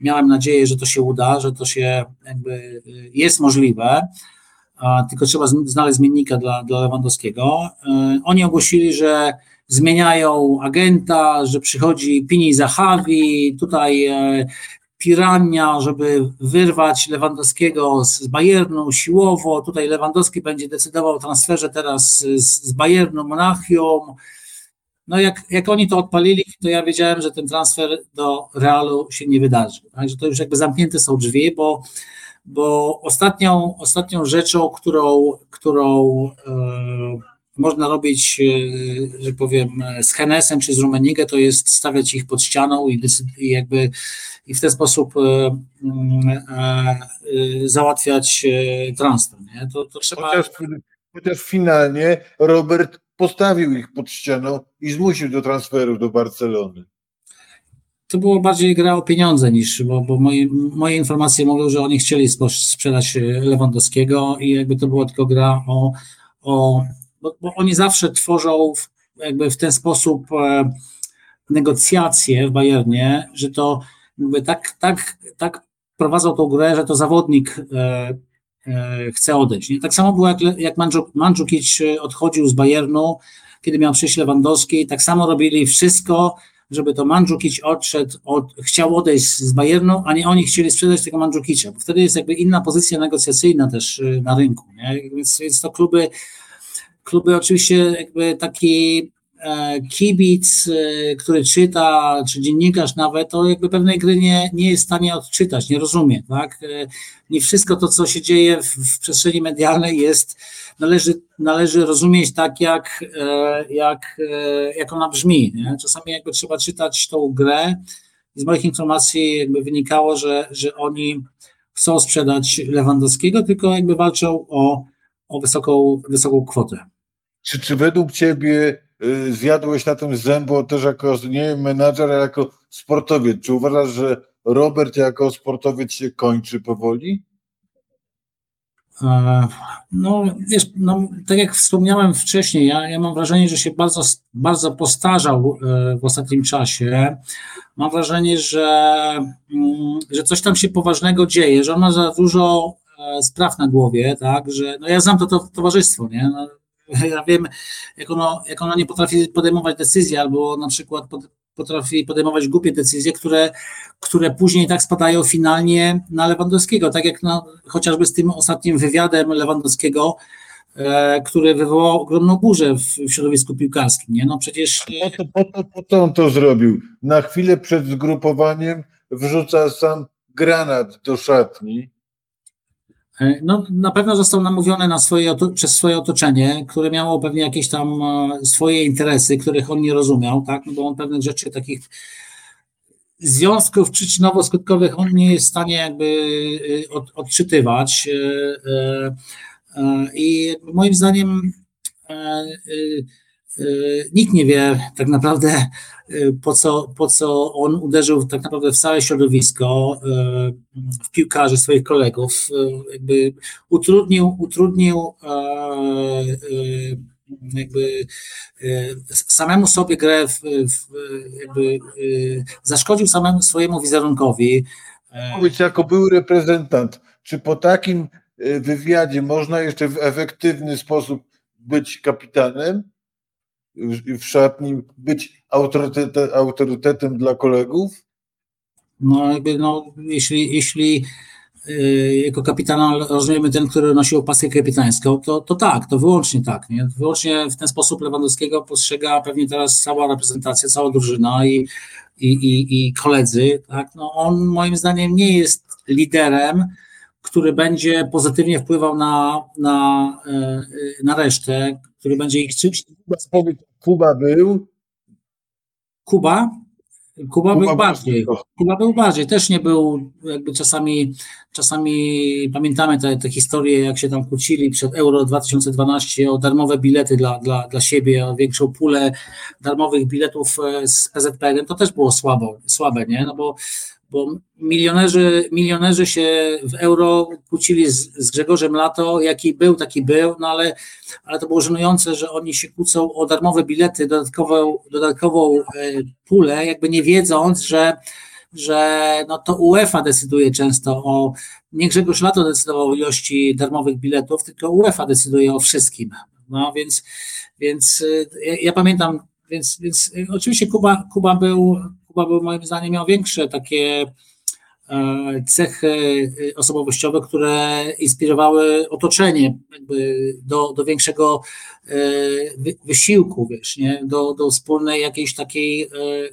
miałem nadzieję, że to się uda, że to się jakby jest możliwe, tylko trzeba znaleźć zmiennika dla, dla Lewandowskiego. E, oni ogłosili, że zmieniają agenta, że przychodzi Pini Zahawi, tutaj e, Pirania, żeby wyrwać Lewandowskiego z Bayernu siłowo. Tutaj Lewandowski będzie decydował o transferze teraz z, z Bayernu Monachium. No jak, jak oni to odpalili, to ja wiedziałem, że ten transfer do Realu się nie wydarzy. Także to już jakby zamknięte są drzwi, bo bo ostatnią, ostatnią rzeczą, którą, którą e, można robić, e, że powiem, z Henesem czy z Rumenigę, to jest stawiać ich pod ścianą i, i jakby i w ten sposób e, mm, załatwiać transfer. Nie? To, to trzeba... chociaż, chociaż finalnie Robert postawił ich pod ścianą i zmusił do transferu do Barcelony. to było bardziej gra o pieniądze niż, bo, bo moje, moje informacje mówią, że oni chcieli sprzedać Lewandowskiego i jakby to była tylko gra o, o bo, bo oni zawsze tworzą w, jakby w ten sposób e, negocjacje w Bayernie, że to jakby tak, tak, tak prowadzą tą grę, że to zawodnik e, e, chce odejść. Nie? Tak samo było jak, jak Mandzukic odchodził z Bayernu, kiedy miał przyjść Lewandowski, tak samo robili wszystko, żeby to Mandzukic odszedł, od, chciał odejść z Bayernu, a nie oni chcieli sprzedać tego Mandzukicia, bo wtedy jest jakby inna pozycja negocjacyjna też y, na rynku, nie? Więc, więc to kluby, kluby oczywiście jakby taki e, kibic, e, który czyta, czy dziennikarz nawet, to jakby pewnej gry nie, nie jest w stanie odczytać, nie rozumie, tak? E, nie wszystko to, co się dzieje w, w przestrzeni medialnej jest należy, należy rozumieć tak, jak, jak, jak ona brzmi. Nie? Czasami jakby trzeba czytać tą grę z moich informacji jakby wynikało, że, że oni chcą sprzedać Lewandowskiego, tylko jakby walczą o, o wysoką, wysoką kwotę. Czy, czy według Ciebie y, zjadłeś na tym zębu też jako, nie menadżer, ale jako sportowiec? Czy uważasz, że Robert jako sportowiec się kończy powoli? E, no, wiesz, no, tak jak wspomniałem wcześniej, ja, ja mam wrażenie, że się bardzo, bardzo postarzał e, w ostatnim czasie. Mam wrażenie, że, mm, że coś tam się poważnego dzieje, że on ma za dużo e, spraw na głowie, tak, że no ja znam to, to towarzystwo, nie? No, ja wiem, jak ono, jak ono nie potrafi podejmować decyzji, albo na przykład pod, potrafi podejmować głupie decyzje, które, które później tak spadają finalnie na Lewandowskiego, tak jak chociażby z tym ostatnim wywiadem Lewandowskiego, e, który wywołał ogromną burzę w, w środowisku piłkarskim. Nie? No przecież... Po to, po, to, po to on to zrobił. Na chwilę przed zgrupowaniem wrzuca sam granat do szatni no, na pewno został namówiony na swoje, przez swoje otoczenie, które miało pewnie jakieś tam e, swoje interesy, których on nie rozumiał, tak? No bo on pewnych rzeczy takich związków przyczynowo-skutkowych on nie jest w stanie jakby e, od, odczytywać. I moim zdaniem nikt nie wie tak naprawdę, po co, po co on uderzył tak naprawdę w całe środowisko, e, w piłkarzy swoich kolegów, e, jakby utrudnił, utrudnił e, jakby samemu sobie grę, w, w, jakby zaszkodził samemu swojemu wizerunkowi. Powiedz, jako był reprezentant, czy po takim wywiadzie można jeszcze w efektywny sposób być kapitanem? W szatni być autorytetem, autorytetem dla kolegów? No, jakby, no jeśli, jeśli yy, jako kapitana rozumiemy ten, który nosił opaskę kapitańską, to, to tak, to wyłącznie tak. Nie? Wyłącznie w ten sposób Lewandowskiego postrzega pewnie teraz cała reprezentacja, cała drużyna i, i, i, i koledzy. Tak? No, on moim zdaniem nie jest liderem, który będzie pozytywnie wpływał na, na, e, na resztę, który będzie ich czymś. Kuba był. Kuba? Kuba, Kuba był bardziej. Kuba był bardziej. Też nie był, jakby czasami, czasami pamiętamy te, te historie, jak się tam kłócili przed Euro 2012 o darmowe bilety dla, dla, dla siebie, o większą pulę darmowych biletów e, z PZPN. To też było słabo, słabe, nie? No bo bo milionerzy, milionerzy się w euro kłócili z, z Grzegorzem Lato, jaki był, taki był, no ale, ale to było żenujące, że oni się kłócą o darmowe bilety, dodatkową, dodatkową e, pulę, jakby nie wiedząc, że, że no to UEFA decyduje często o, nie Grzegorz Lato decydował o ilości darmowych biletów, tylko UEFA decyduje o wszystkim. No więc, więc e, ja, ja pamiętam, więc, więc e, oczywiście Kuba, Kuba był Kuba był moim zdaniem miał większe takie e, cechy e, osobowościowe, które inspirowały otoczenie do, do większego e, wysiłku, wiesz, nie? Do, do wspólnej jakiejś takiej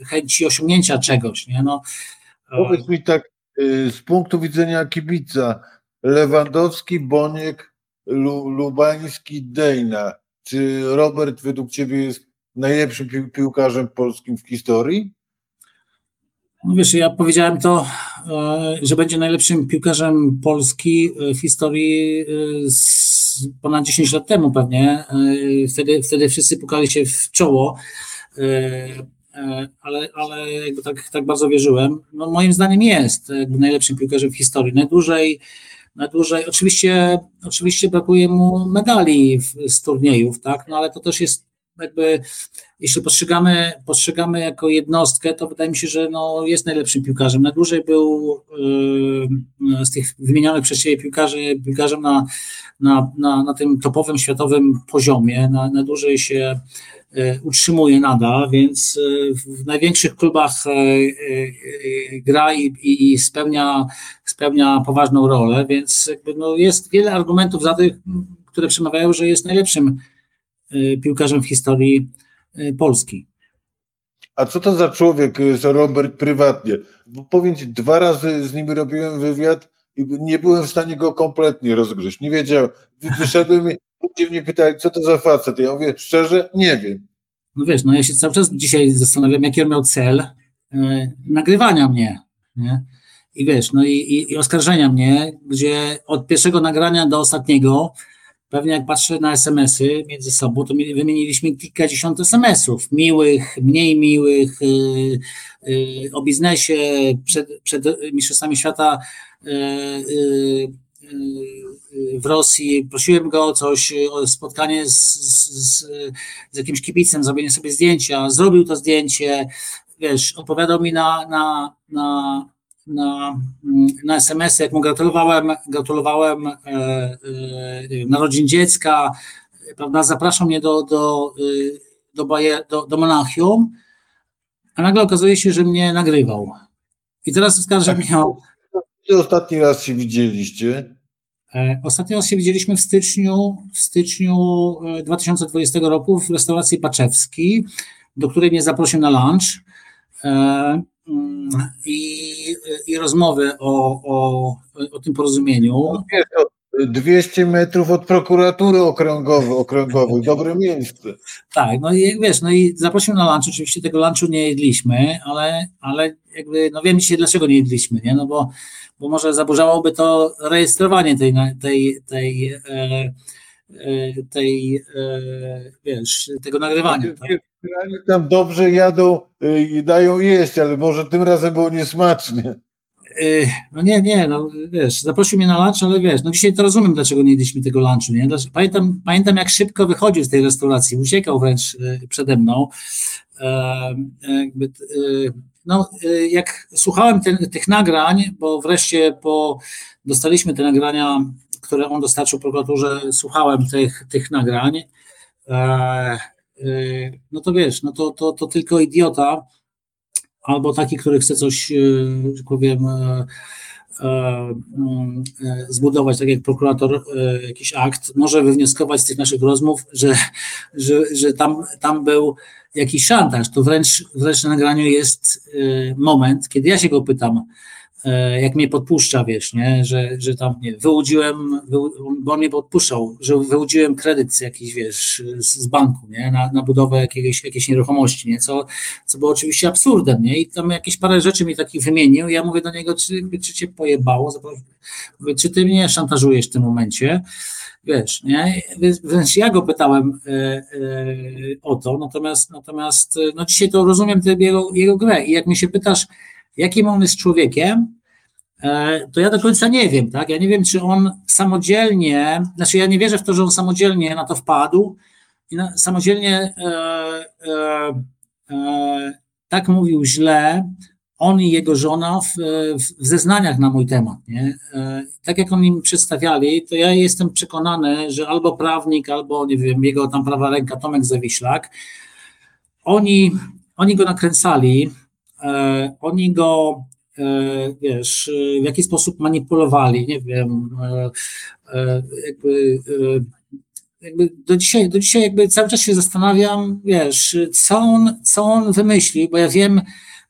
chęci osiągnięcia czegoś. Nie? No, Powiedz mi tak, z punktu widzenia kibica, Lewandowski, Boniek, Lubański, Dejna. Czy Robert według Ciebie jest najlepszym piłkarzem polskim w historii? No wiesz, ja powiedziałem to, e, że będzie najlepszym piłkarzem Polski w historii e, ponad 10 lat temu pewnie. E, wtedy, wtedy wszyscy pukali się w czoło. ale, ale jakby tak, tak bardzo wierzyłem. No moim zdaniem jest najlepszym piłkarzem w historii. Najdłużej, najdłużej oczywiście, oczywiście brakuje mu medali z turniejów, tak, no ale to też jest jakby jeśli postrzegamy, postrzegamy jako jednostkę, to wydaje mi się, że no, jest najlepszym piłkarzem. Najdłużej był yy, z tych wymienionych przez Ciebie piłkarzy, piłkarzem na, na, na, na tym topowym światowym poziomie, na, na dłużej się yy, utrzymuje nadal, więc yy, w największych klubach gra i, i, i, spełnia, spełnia poważną rolę, więc jakby no jest wiele argumentów za tych, które przemawiają, że jest najlepszym piłkarzem w historii Y, Polski. A co to za człowiek, y, Robert, prywatnie? Bo powiem ci, dwa razy z nim robiłem wywiad i nie byłem w stanie go kompletnie rozgryźć. Nie wiedziałem. Wyszedłem i ludzie mnie pytali, co to za facet. Ja mówię, szczerze, nie wiem. No wiesz, no ja się cały czas dzisiaj zastanawiam, jaki on miał cel yy, nagrywania mnie. Nie? I wiesz, no i, i, i oskarżenia mnie, gdzie od pierwszego nagrania do ostatniego Pewnie jak patrzę na SMS-y między sobą, to wymieniliśmy kilkadziesiąt SMS-ów, miłych, mniej miłych, yy, yy, o biznesie, przed, przed Mistrzostwami Świata yy, w Rosji. Prosiłem go o coś, o spotkanie z, z, z jakimś kibicem, zrobienie sobie zdjęcia. Zrobił to zdjęcie, wiesz, odpowiadał mi na, na, na na, na SMS, jak mu gratulowałem, gratulowałem e, e, narodzin dziecka, prawda, zapraszał mnie do, do, e, do, do, do Monachium, a nagle okazuje się, że mnie nagrywał. I teraz oskarża tak. mnie o... Kiedy ostatni raz się widzieliście? Ostatni raz się widzieliśmy w styczniu, w styczniu 2020 e, roku w restauracji Paczewski, do której mnie zaprosił na lunch. I, i rozmowy o, o, o tym porozumieniu. 200 no metrów od prokuratury okręgowej, okręgowej, dobre miejsce. Tak, no i wiesz, no i zaprosił na lunch, oczywiście tego lunchu nie jedliśmy, ale, ale jakby, no wiem dzisiaj dlaczego nie jedliśmy, nie, no bo, bo może zaburzałoby to rejestrowanie tej, tej, tej e, e tej, e, wiesz, tego nagrywania. Tak? Tam dobrze jadą y, i dają jeść, ale może tym razem było niesmacznie. Y, no nie, nie, no wiesz, zaprosił mnie na lunch, ale wiesz, no dzisiaj to rozumiem, dlaczego nie jedliśmy tego lunchu, nie? Pamiętam, pamiętam jak szybko wychodził z tej restauracji, uciekał wręcz y, przede mną. E, no, jak słuchałem tych nagrań, bo wreszcie po, dostaliśmy te nagrania, które on dostarczył prokuraturze, słuchałem tych, tych nagrań. Y, no to wiesz, no to, to, to tylko idiota albo taki, który chce coś, y, że powiem, e, zbudować, tak jak prokurator, jakiś akt, może wywnioskować z tych naszych rozmów, że, że, że tam, tam był jakiś szantaż. To wręcz, wręcz na nagraniu jest moment, kiedy ja się go pytam, jak mnie podpuszcza, wiesz, nie, że, że tam nie, wyłudziłem, bo on mnie podpuszczał, że wyłudziłem kredyt jakiś, wiesz, z, banku, nie, na, na budowę jakiegoś, jakiejś nieruchomości, nie, co, co było oczywiście absurdem, nie, i tam jakieś parę rzeczy mi takich wymienił, ja mówię do niego, czy, czy cię pojebało, mówię, czy ty mnie szantażujesz w tym momencie, wiesz, nie, więc ja go pytałem e, e, o to, natomiast, natomiast, no dzisiaj to rozumiem jego, jego grę. I jak mi się pytasz, jakim on jest człowiekiem, e, to ja do końca nie wiem, tak? Ja nie wiem, czy on samodzielnie, znaczy ja nie wierzę w to, że on samodzielnie na to wpadł i na, samodzielnie e, e, e, tak mówił źle, on i jego żona w, w, zeznaniach na mój temat. Nie? E, tak jak oni mi przedstawiali, to ja jestem przekonany, że albo prawnik, albo nie wiem, jego tam prawa ręka Tomek Zawiślak, oni, oni go nakręcali, oni go, e, wiesz, w jaki sposób manipulowali, nie wiem, e, jakby, jakby do dzisiaj, do dzisiaj jakby cały czas się zastanawiam, wiesz, co on, co on wymyśli, bo ja wiem,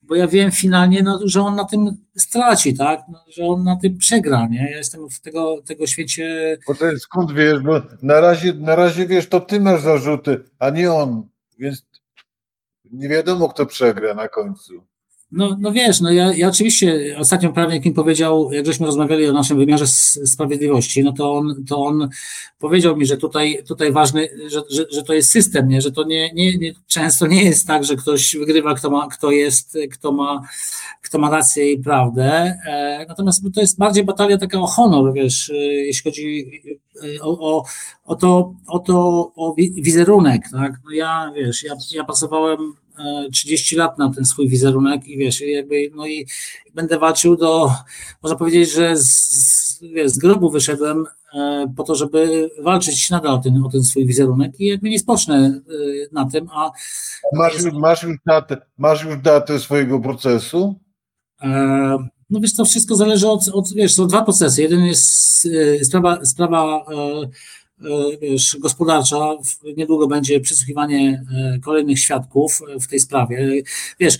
bo ja wiem finalnie, no, że on na tym straci, tak? No, że on na tym przegra, nie? Ja jestem w tego, tego świecie. Bo to jest, skąd wiesz, bo na razie, na razie wiesz, to ty masz zarzuty, a nie on, więc nie wiadomo, kto przegra na końcu. No, no wiesz, no ja, ja oczywiście ostatnio prawnik mi powiedział, jak żeśmy rozmawiali o naszym wymiarze sprawiedliwości, no to on, to on powiedział mi, że tutaj, tutaj ważny, że, że, że to jest system, nie? że to nie, nie, nie, często nie jest tak, że ktoś wygrywa, kto ma, kto jest, kto ma, kto ma rację i prawdę. E, natomiast to jest bardziej batalia taka o honor, wiesz, e, jeśli chodzi e, o, o, o to, o to, o wizerunek, tak? No ja, wiesz, ja, ja pracowałem 30 lat na ten swój wizerunek i wiesz, jakby, no i będę walczył do, można powiedzieć, że z, wiesz, z grobu wyszedłem e, po to, żeby walczyć nadal o ten, o ten swój wizerunek i jakby nie spocznę e, na tym, a... Masz, masz, już, datę, masz już datę swojego procesu? E, no wiesz, to wszystko zależy od, od wiesz, są dwa procesy. Jeden jest sprawa, sprawa E, gospodarcza. Niedługo będzie przesłuchiwanie e, kolejnych świadków w tej sprawie. Wiesz,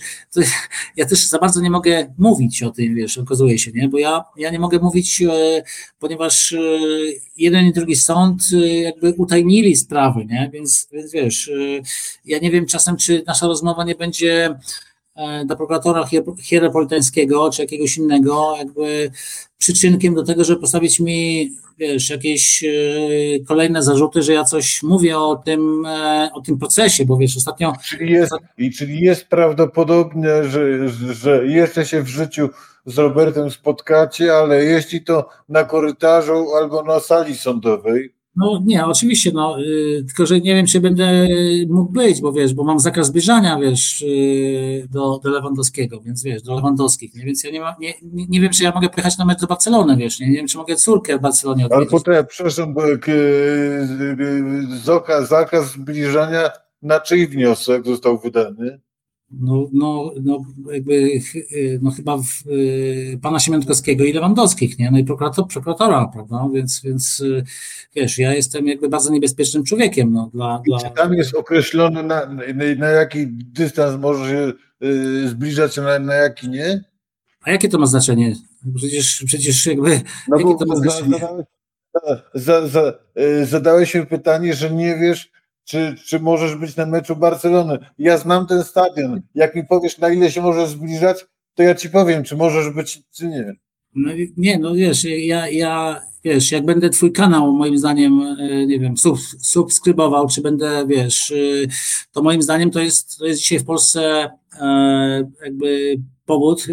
ja też za bardzo nie mogę mówić o tym, wiesz, okazuje się, nie? Bo ja, ja nie mogę mówić, e, ponieważ jeden i drugi sąd jakby utajnili sprawy, nie? Więc, więc wiesz, ja nie wiem czasem, czy nasza rozmowa nie będzie dla prokuratora hieropolitańskiego czy jakiegoś innego, jakby przyczynkiem do tego, żeby postawić mi wiesz, jakieś e, kolejne zarzuty, że ja coś mówię o tym, e, o tym procesie, bo wiesz, ostatnio... Czyli jest, i czyli jest prawdopodobne, że, że jeszcze się w życiu z Robertem spotkacie, ale jeśli to na korytarzu albo na sali sądowej, no nie, oczywiście, no, y, tylko że nie wiem, czy będę mógł być, bo wiesz, bo mam zakaz zbliżania, wiesz, y, do, do Lewandowskiego, więc wiesz, do Lewandowskich, nie? więc ja nie, ma, nie, nie wiem, czy ja mogę pojechać na mecz do Barcelony, wiesz, nie, nie wiem, czy mogę córkę w Barcelonie odwiedzić. Ale potem, przepraszam, bo, y, zakaz, zakaz zbliżania na czyj wniosek został wydany? No, no, no jakby no chyba w, y, pana Siemiątkowskiego i Lewandowskich, nie? No i prokurator, prokuratora, prawda? Więc, więc y, wiesz, ja jestem jakby bardzo niebezpiecznym człowiekiem. No, dla, dla... Czy tam jest określone na, na, jaki dystans może się zbliżać, a na, na jaki nie? A jakie to ma znaczenie? Przecież, przecież jakby. No jakie to ma znaczenie? Za, za, zadałeś się pytanie, że nie wiesz, czy, czy możesz być na meczu Barcelony. Ja znam ten stadion. Jak mi powiesz, na ile się możesz zbliżać, to ja ci powiem, czy możesz być, czy nie. No, nie, no wiesz, ja, ja wiesz, jak będę twój kanał moim zdaniem, e, nie wiem, sub, subskrybował, czy będę, wiesz, e, to moim zdaniem to jest, to jest dzisiaj w Polsce e, jakby powód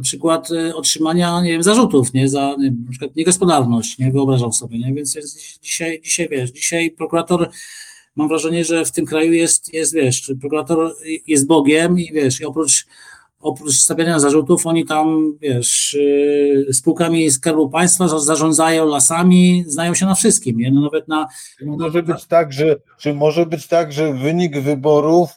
na przykład otrzymania, nie wiem, zarzutów, nie, za nie na przykład niegospodarność, nie, wyobrażam sobie, nie, więc jest dzisiaj, dzisiaj, wiesz, dzisiaj prokurator, mam wrażenie, że w tym kraju jest, jest, wiesz, prokurator jest Bogiem i wiesz, i oprócz oprócz stawiania zarzutów, oni tam, wiesz, spółkami Skarbu Państwa zarządzają lasami, znają się na wszystkim, nie? No nawet na... Czy może być tak, że, czy może być tak, że wynik wyborów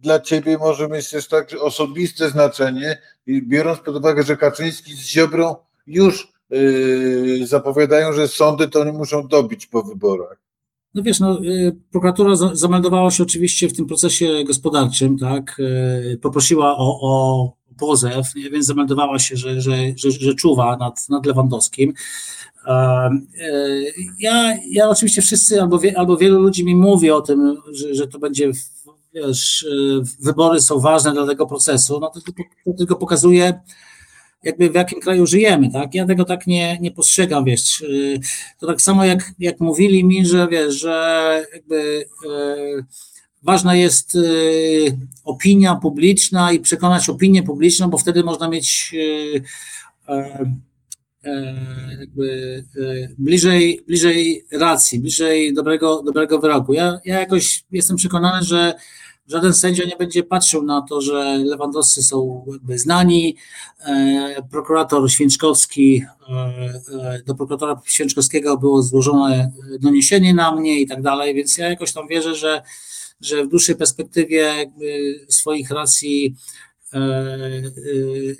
dla ciebie może mieć też tak osobiste znaczenie, biorąc pod uwagę, że Kaczyński z Ziobrą już y, zapowiadają, że sądy to nie muszą dobić po wyborach. No wiesz, no, y, prokuratura zameldowała się oczywiście w tym procesie gospodarczym, tak, poprosiła o, o pozew, więc zameldowała się, że, że, że, że czuwa nad, nad Lewandowskim. Ja, ja oczywiście wszyscy, albo, wie, albo wielu ludzi mi mówi o tym, że, że to będzie wiesz, y, wybory są ważne dla tego procesu, no to, to tylko pokazuje, jakby w jakim kraju żyjemy, tak? Ja tego tak nie, nie postrzegam, wiesz. Y, to tak samo jak, jak mówili mi, że wiesz, że jakby e, ważna jest e, opinia publiczna i przekonać opinię publiczną, bo wtedy można mieć e, jakby bliżej, bliżej racji, bliżej dobrego, dobrego wyroku. Ja, ja jakoś jestem przekonany, że Żaden sędzia nie będzie patrzył na to, że Lewandowscy są jakby znani. E, prokurator Święczkowski, e, e, do prokuratora Święczkowskiego było złożone doniesienie na mnie i tak dalej, więc ja jakoś tam wierzę, że, że w dłuższej perspektywie swoich racji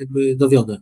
jakby dowiodę.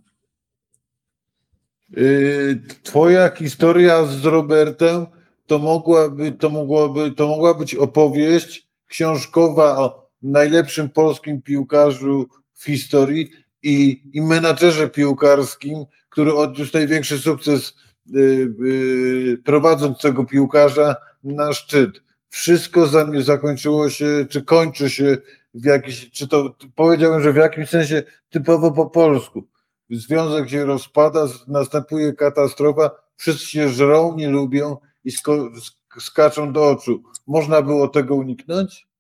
Twoja historia z Robertem to mogłaby, to mogłaby, to mogła być opowieść książkowa o najlepszym polskim piłkarzu w historii i, i menadżerze piłkarskim, który odniósł największy sukces y, y, prowadząc tego piłkarza na szczyt. Wszystko zakończyło się, czy kończy się w jakiś, czy to powiedziałbym, że w jakimś sensie typowo po polsku. Związek się rozpada, następuje katastrofa, wszyscy się żrą, nie lubią i sko- skaczą do oczu. Można było tego uniknąć?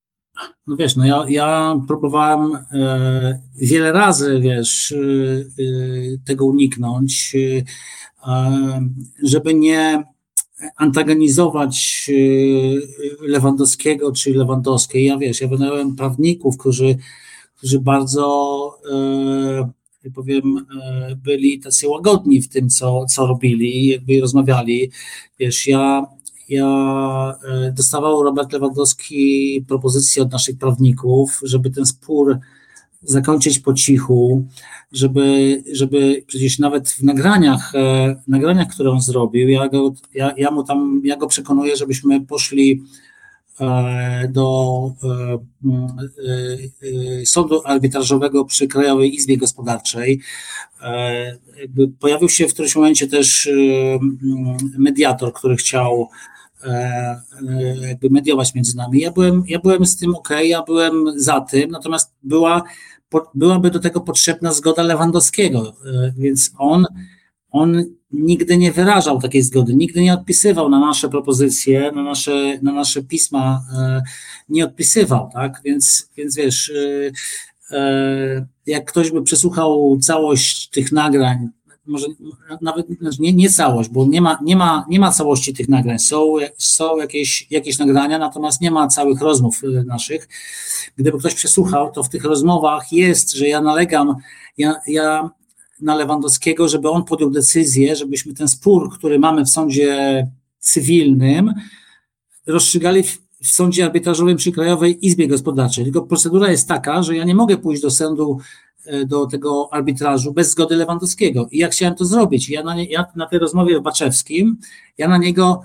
No wiesz, no ja, ja próbowałem e, wiele razy, wiesz, e, e, tego uniknąć, e, żeby nie antagonizować e, Lewandowskiego czy Lewandowskiej. Ja wiesz, ja wynająłem prawników, którzy, którzy bardzo e, powiem, byli tacy łagodni w tym, co, co robili, jakby rozmawiali. Wiesz, ja ja e, dostawał Robert Lewandowski propozycję od naszych prawników, żeby ten spór zakończyć po cichu, żeby, żeby przecież nawet w nagraniach, e, nagraniach, które on zrobił, ja go, ja, ja mu tam, ja go przekonuję, żebyśmy poszli e, do sądu arbitrażowego przy Krajowej Izbie Gospodarczej. Pojawił się w którymś momencie też mediator, który chciał jakby mediować między nami. Ja byłem, ja byłem z tym ok, ja byłem za tym, natomiast była, byłaby do tego potrzebna zgoda Lewandowskiego, e, więc on, on nigdy nie wyrażał takiej zgody, nigdy nie odpisywał na nasze propozycje, na nasze, na nasze pisma, nie odpisywał, tak, więc, więc wiesz, jak ktoś by przesłuchał całość tych nagrań, może nawet nie, nie całość, bo nie ma, nie, ma, nie ma całości tych nagrań. Są, są jakieś, jakieś nagrania, natomiast nie ma całych rozmów y, naszych. Gdyby ktoś przesłuchał, to w tych rozmowach jest, że ja nalegam, ja, ja na Lewandowskiego, żeby on podjął decyzję, żebyśmy ten spór, który mamy w sądzie cywilnym, rozstrzygali w, w sądzie arbitrażowym przy Krajowej Izbie Gospodarczej. Tylko procedura jest taka, że ja nie mogę pójść do sądu E, do tego arbitrażu bez zgody Lewandowskiego. I ja chciałem to zrobić. Ja na, nie, ja na tej rozmowie w Baczewskim, ja na niego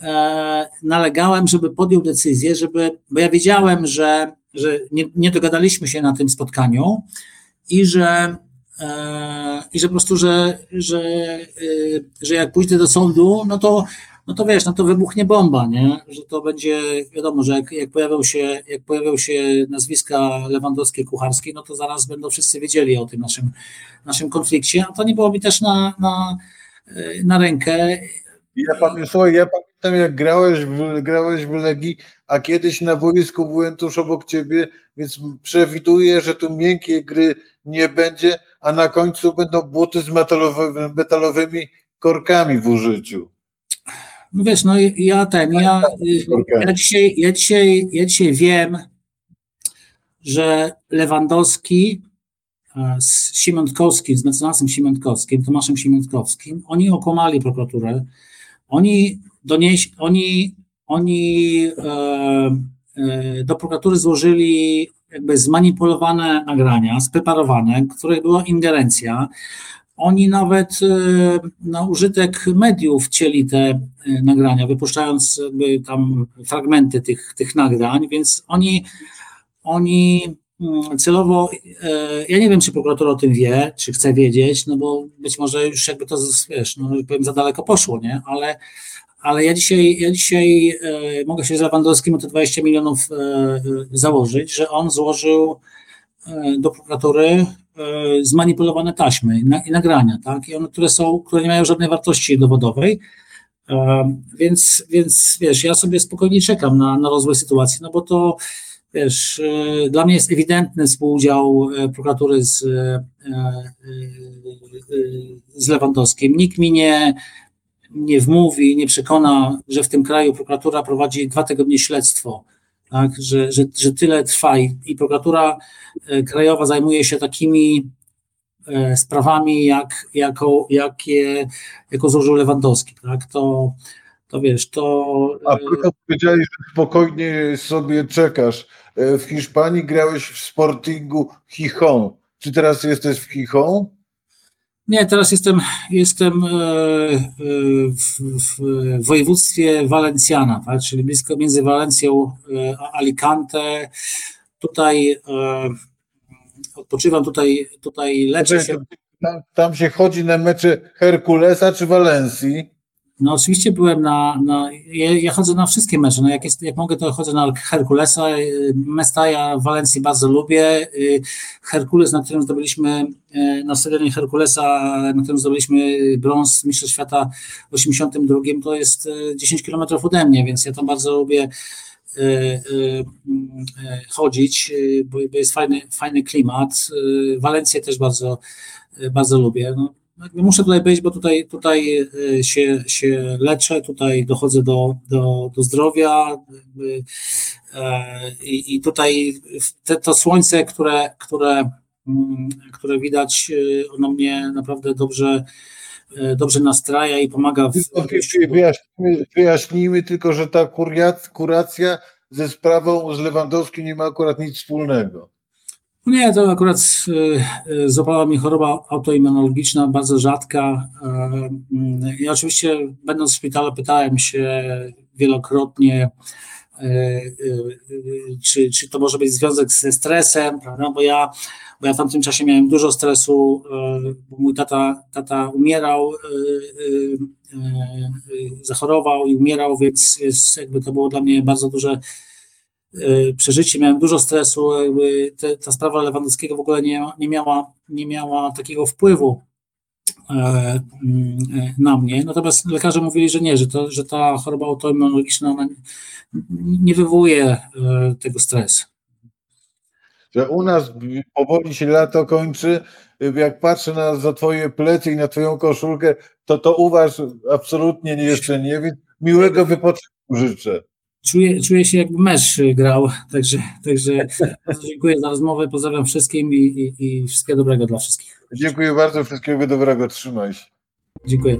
e, nalegałem, żeby podjął decyzję, żeby, bo ja wiedziałem, że, że nie, nie dogadaliśmy się na tym spotkaniu i że e, i że po prostu, że, że, e, że jak pójdę do sądu, no to no to wiesz, no to wybuchnie bomba, nie? Że to będzie, wiadomo, że jak, jak, pojawią, się, jak pojawią się nazwiska lewandowskie, kucharskie, no to zaraz będą wszyscy wiedzieli o tym naszym, naszym konflikcie, a to nie było mi też na, na, na rękę. Ja pamiętam, ja pamiętam jak grałeś w, grałeś w Legii, a kiedyś na boisku byłem tuż obok ciebie, więc przewiduję, że tu miękkiej gry nie będzie, a na końcu będą buty z metalowymi, metalowymi korkami w użyciu. No wiesz, no ja ten, ja, ja, dzisiaj, ja, dzisiaj, ja dzisiaj wiem, że Lewandowski z Siemiątkowskim, z mecenasem Siemiątkowskim, Tomaszem Siemiątkowskim, oni okłamali prokuraturę, oni donieś, oni, oni e, e, do prokuratury złożyli jakby zmanipulowane nagrania, spreparowane, w których była ingerencja, oni nawet e, na użytek mediów cieli te e, nagrania, wypuszczając tam fragmenty tych, tych nagrań, więc oni, oni mm, celowo, e, ja nie wiem, czy prokurator o tym wie, czy chce wiedzieć, no bo być może już jakby to, wiesz, no powiem, za daleko poszło, nie, ale, ale ja dzisiaj, ja dzisiaj mogę się z Lewandowskim o te 20 milionów założyć, że on złożył do prokuratury zmanipulowane taśmy i nagrania, tak? I one, które są, które nie mają żadnej wartości dowodowej. E, więc, więc wiesz, ja sobie spokojnie czekam na, na rozwój sytuacji, no bo to wiesz, e, dla mnie jest ewidentny współudział prokuratury z, z Lewandowskim. Nikt mi nie, nie wmówi, nie przekona, że w tym kraju prokuratura prowadzi dwa tygodnie śledztwo tak, że, że, że tyle trwa i, i prokuratura e, krajowa zajmuje się takimi e, sprawami, jak, jako, jakie, jako złożył Lewandowski, tak, to, to wiesz, to... A e, tylko powiedziałeś, że spokojnie sobie czekasz. W Hiszpanii grałeś w Sportingu Chichon. Czy teraz jesteś w Chichon? Nie, teraz jestem, jestem e, e, w, w województwie Valenciana, tak? czyli blisko między Walencją e, a Alicante. Tutaj odpoczywam, tutaj, tutaj leczę się. Tam, tam się chodzi na mecze Herkulesa czy Walencji? No oczywiście byłem na, ja, ja, chodzę na wszystkie mecze, no jak, jest, jak mogę to chodzę na Herkulesa, Mestaja w Walencji bardzo lubię, Herkules, na którym zdobyliśmy, na stadionie Herkulesa, na którym zdobyliśmy brąz Mistrzostw Świata w 82, to jest 10 kilometrów ode mnie, więc ja tam bardzo lubię chodzić, bo jest fajny, fajny klimat. Walencję też bardzo, bardzo lubię. No, muszę tutaj być, bo tutaj, tutaj e, się, się leczę, tutaj dochodzę do, do, do zdrowia e, i, i tutaj te, to słońce, które, które, mm, które widać, e, ono mnie naprawdę dobrze dobrze nastraja i pomaga. W... Wyjaśnijmy, wyjaśnijmy tylko, że ta kuracja ze sprawą z Lewandowskim nie ma akurat nic wspólnego. Nie, to akurat e, e, złapała mnie choroba autoimmunologiczna, bardzo rzadka. E, I oczywiście, będąc w szpitalu, pytałem się wielokrotnie, czy, czy to może być związek ze stresem, prawda? Bo ja, bo ja w tamtym czasie miałem dużo stresu, bo mój tata, tata umierał, zachorował i umierał, więc jest, jakby to było dla mnie bardzo duże przeżycie, miałem dużo stresu, te, ta sprawa Lewandowskiego w ogóle nie, nie, miała, nie miała takiego wpływu e, mm, e, na mnie. Natomiast lekarze mówili, że nie, że, to, że ta choroba autoimmunologiczna ona nie wywołuje tego stresu. Że u nas powoli się lato kończy, jak patrzę na za twoje plecy i na twoją koszulkę, to to u absolutnie jeszcze nie, więc miłego wypoczynku życzę czuję, czuję się jakby mecz grał, także, także dziękuję za rozmowę, pozdrawiam wszystkim i, i, i wszystkiego dobrego dla wszystkich. Dziękuję bardzo, wszystkiego dobrego, trzymaj się. Dziękuję.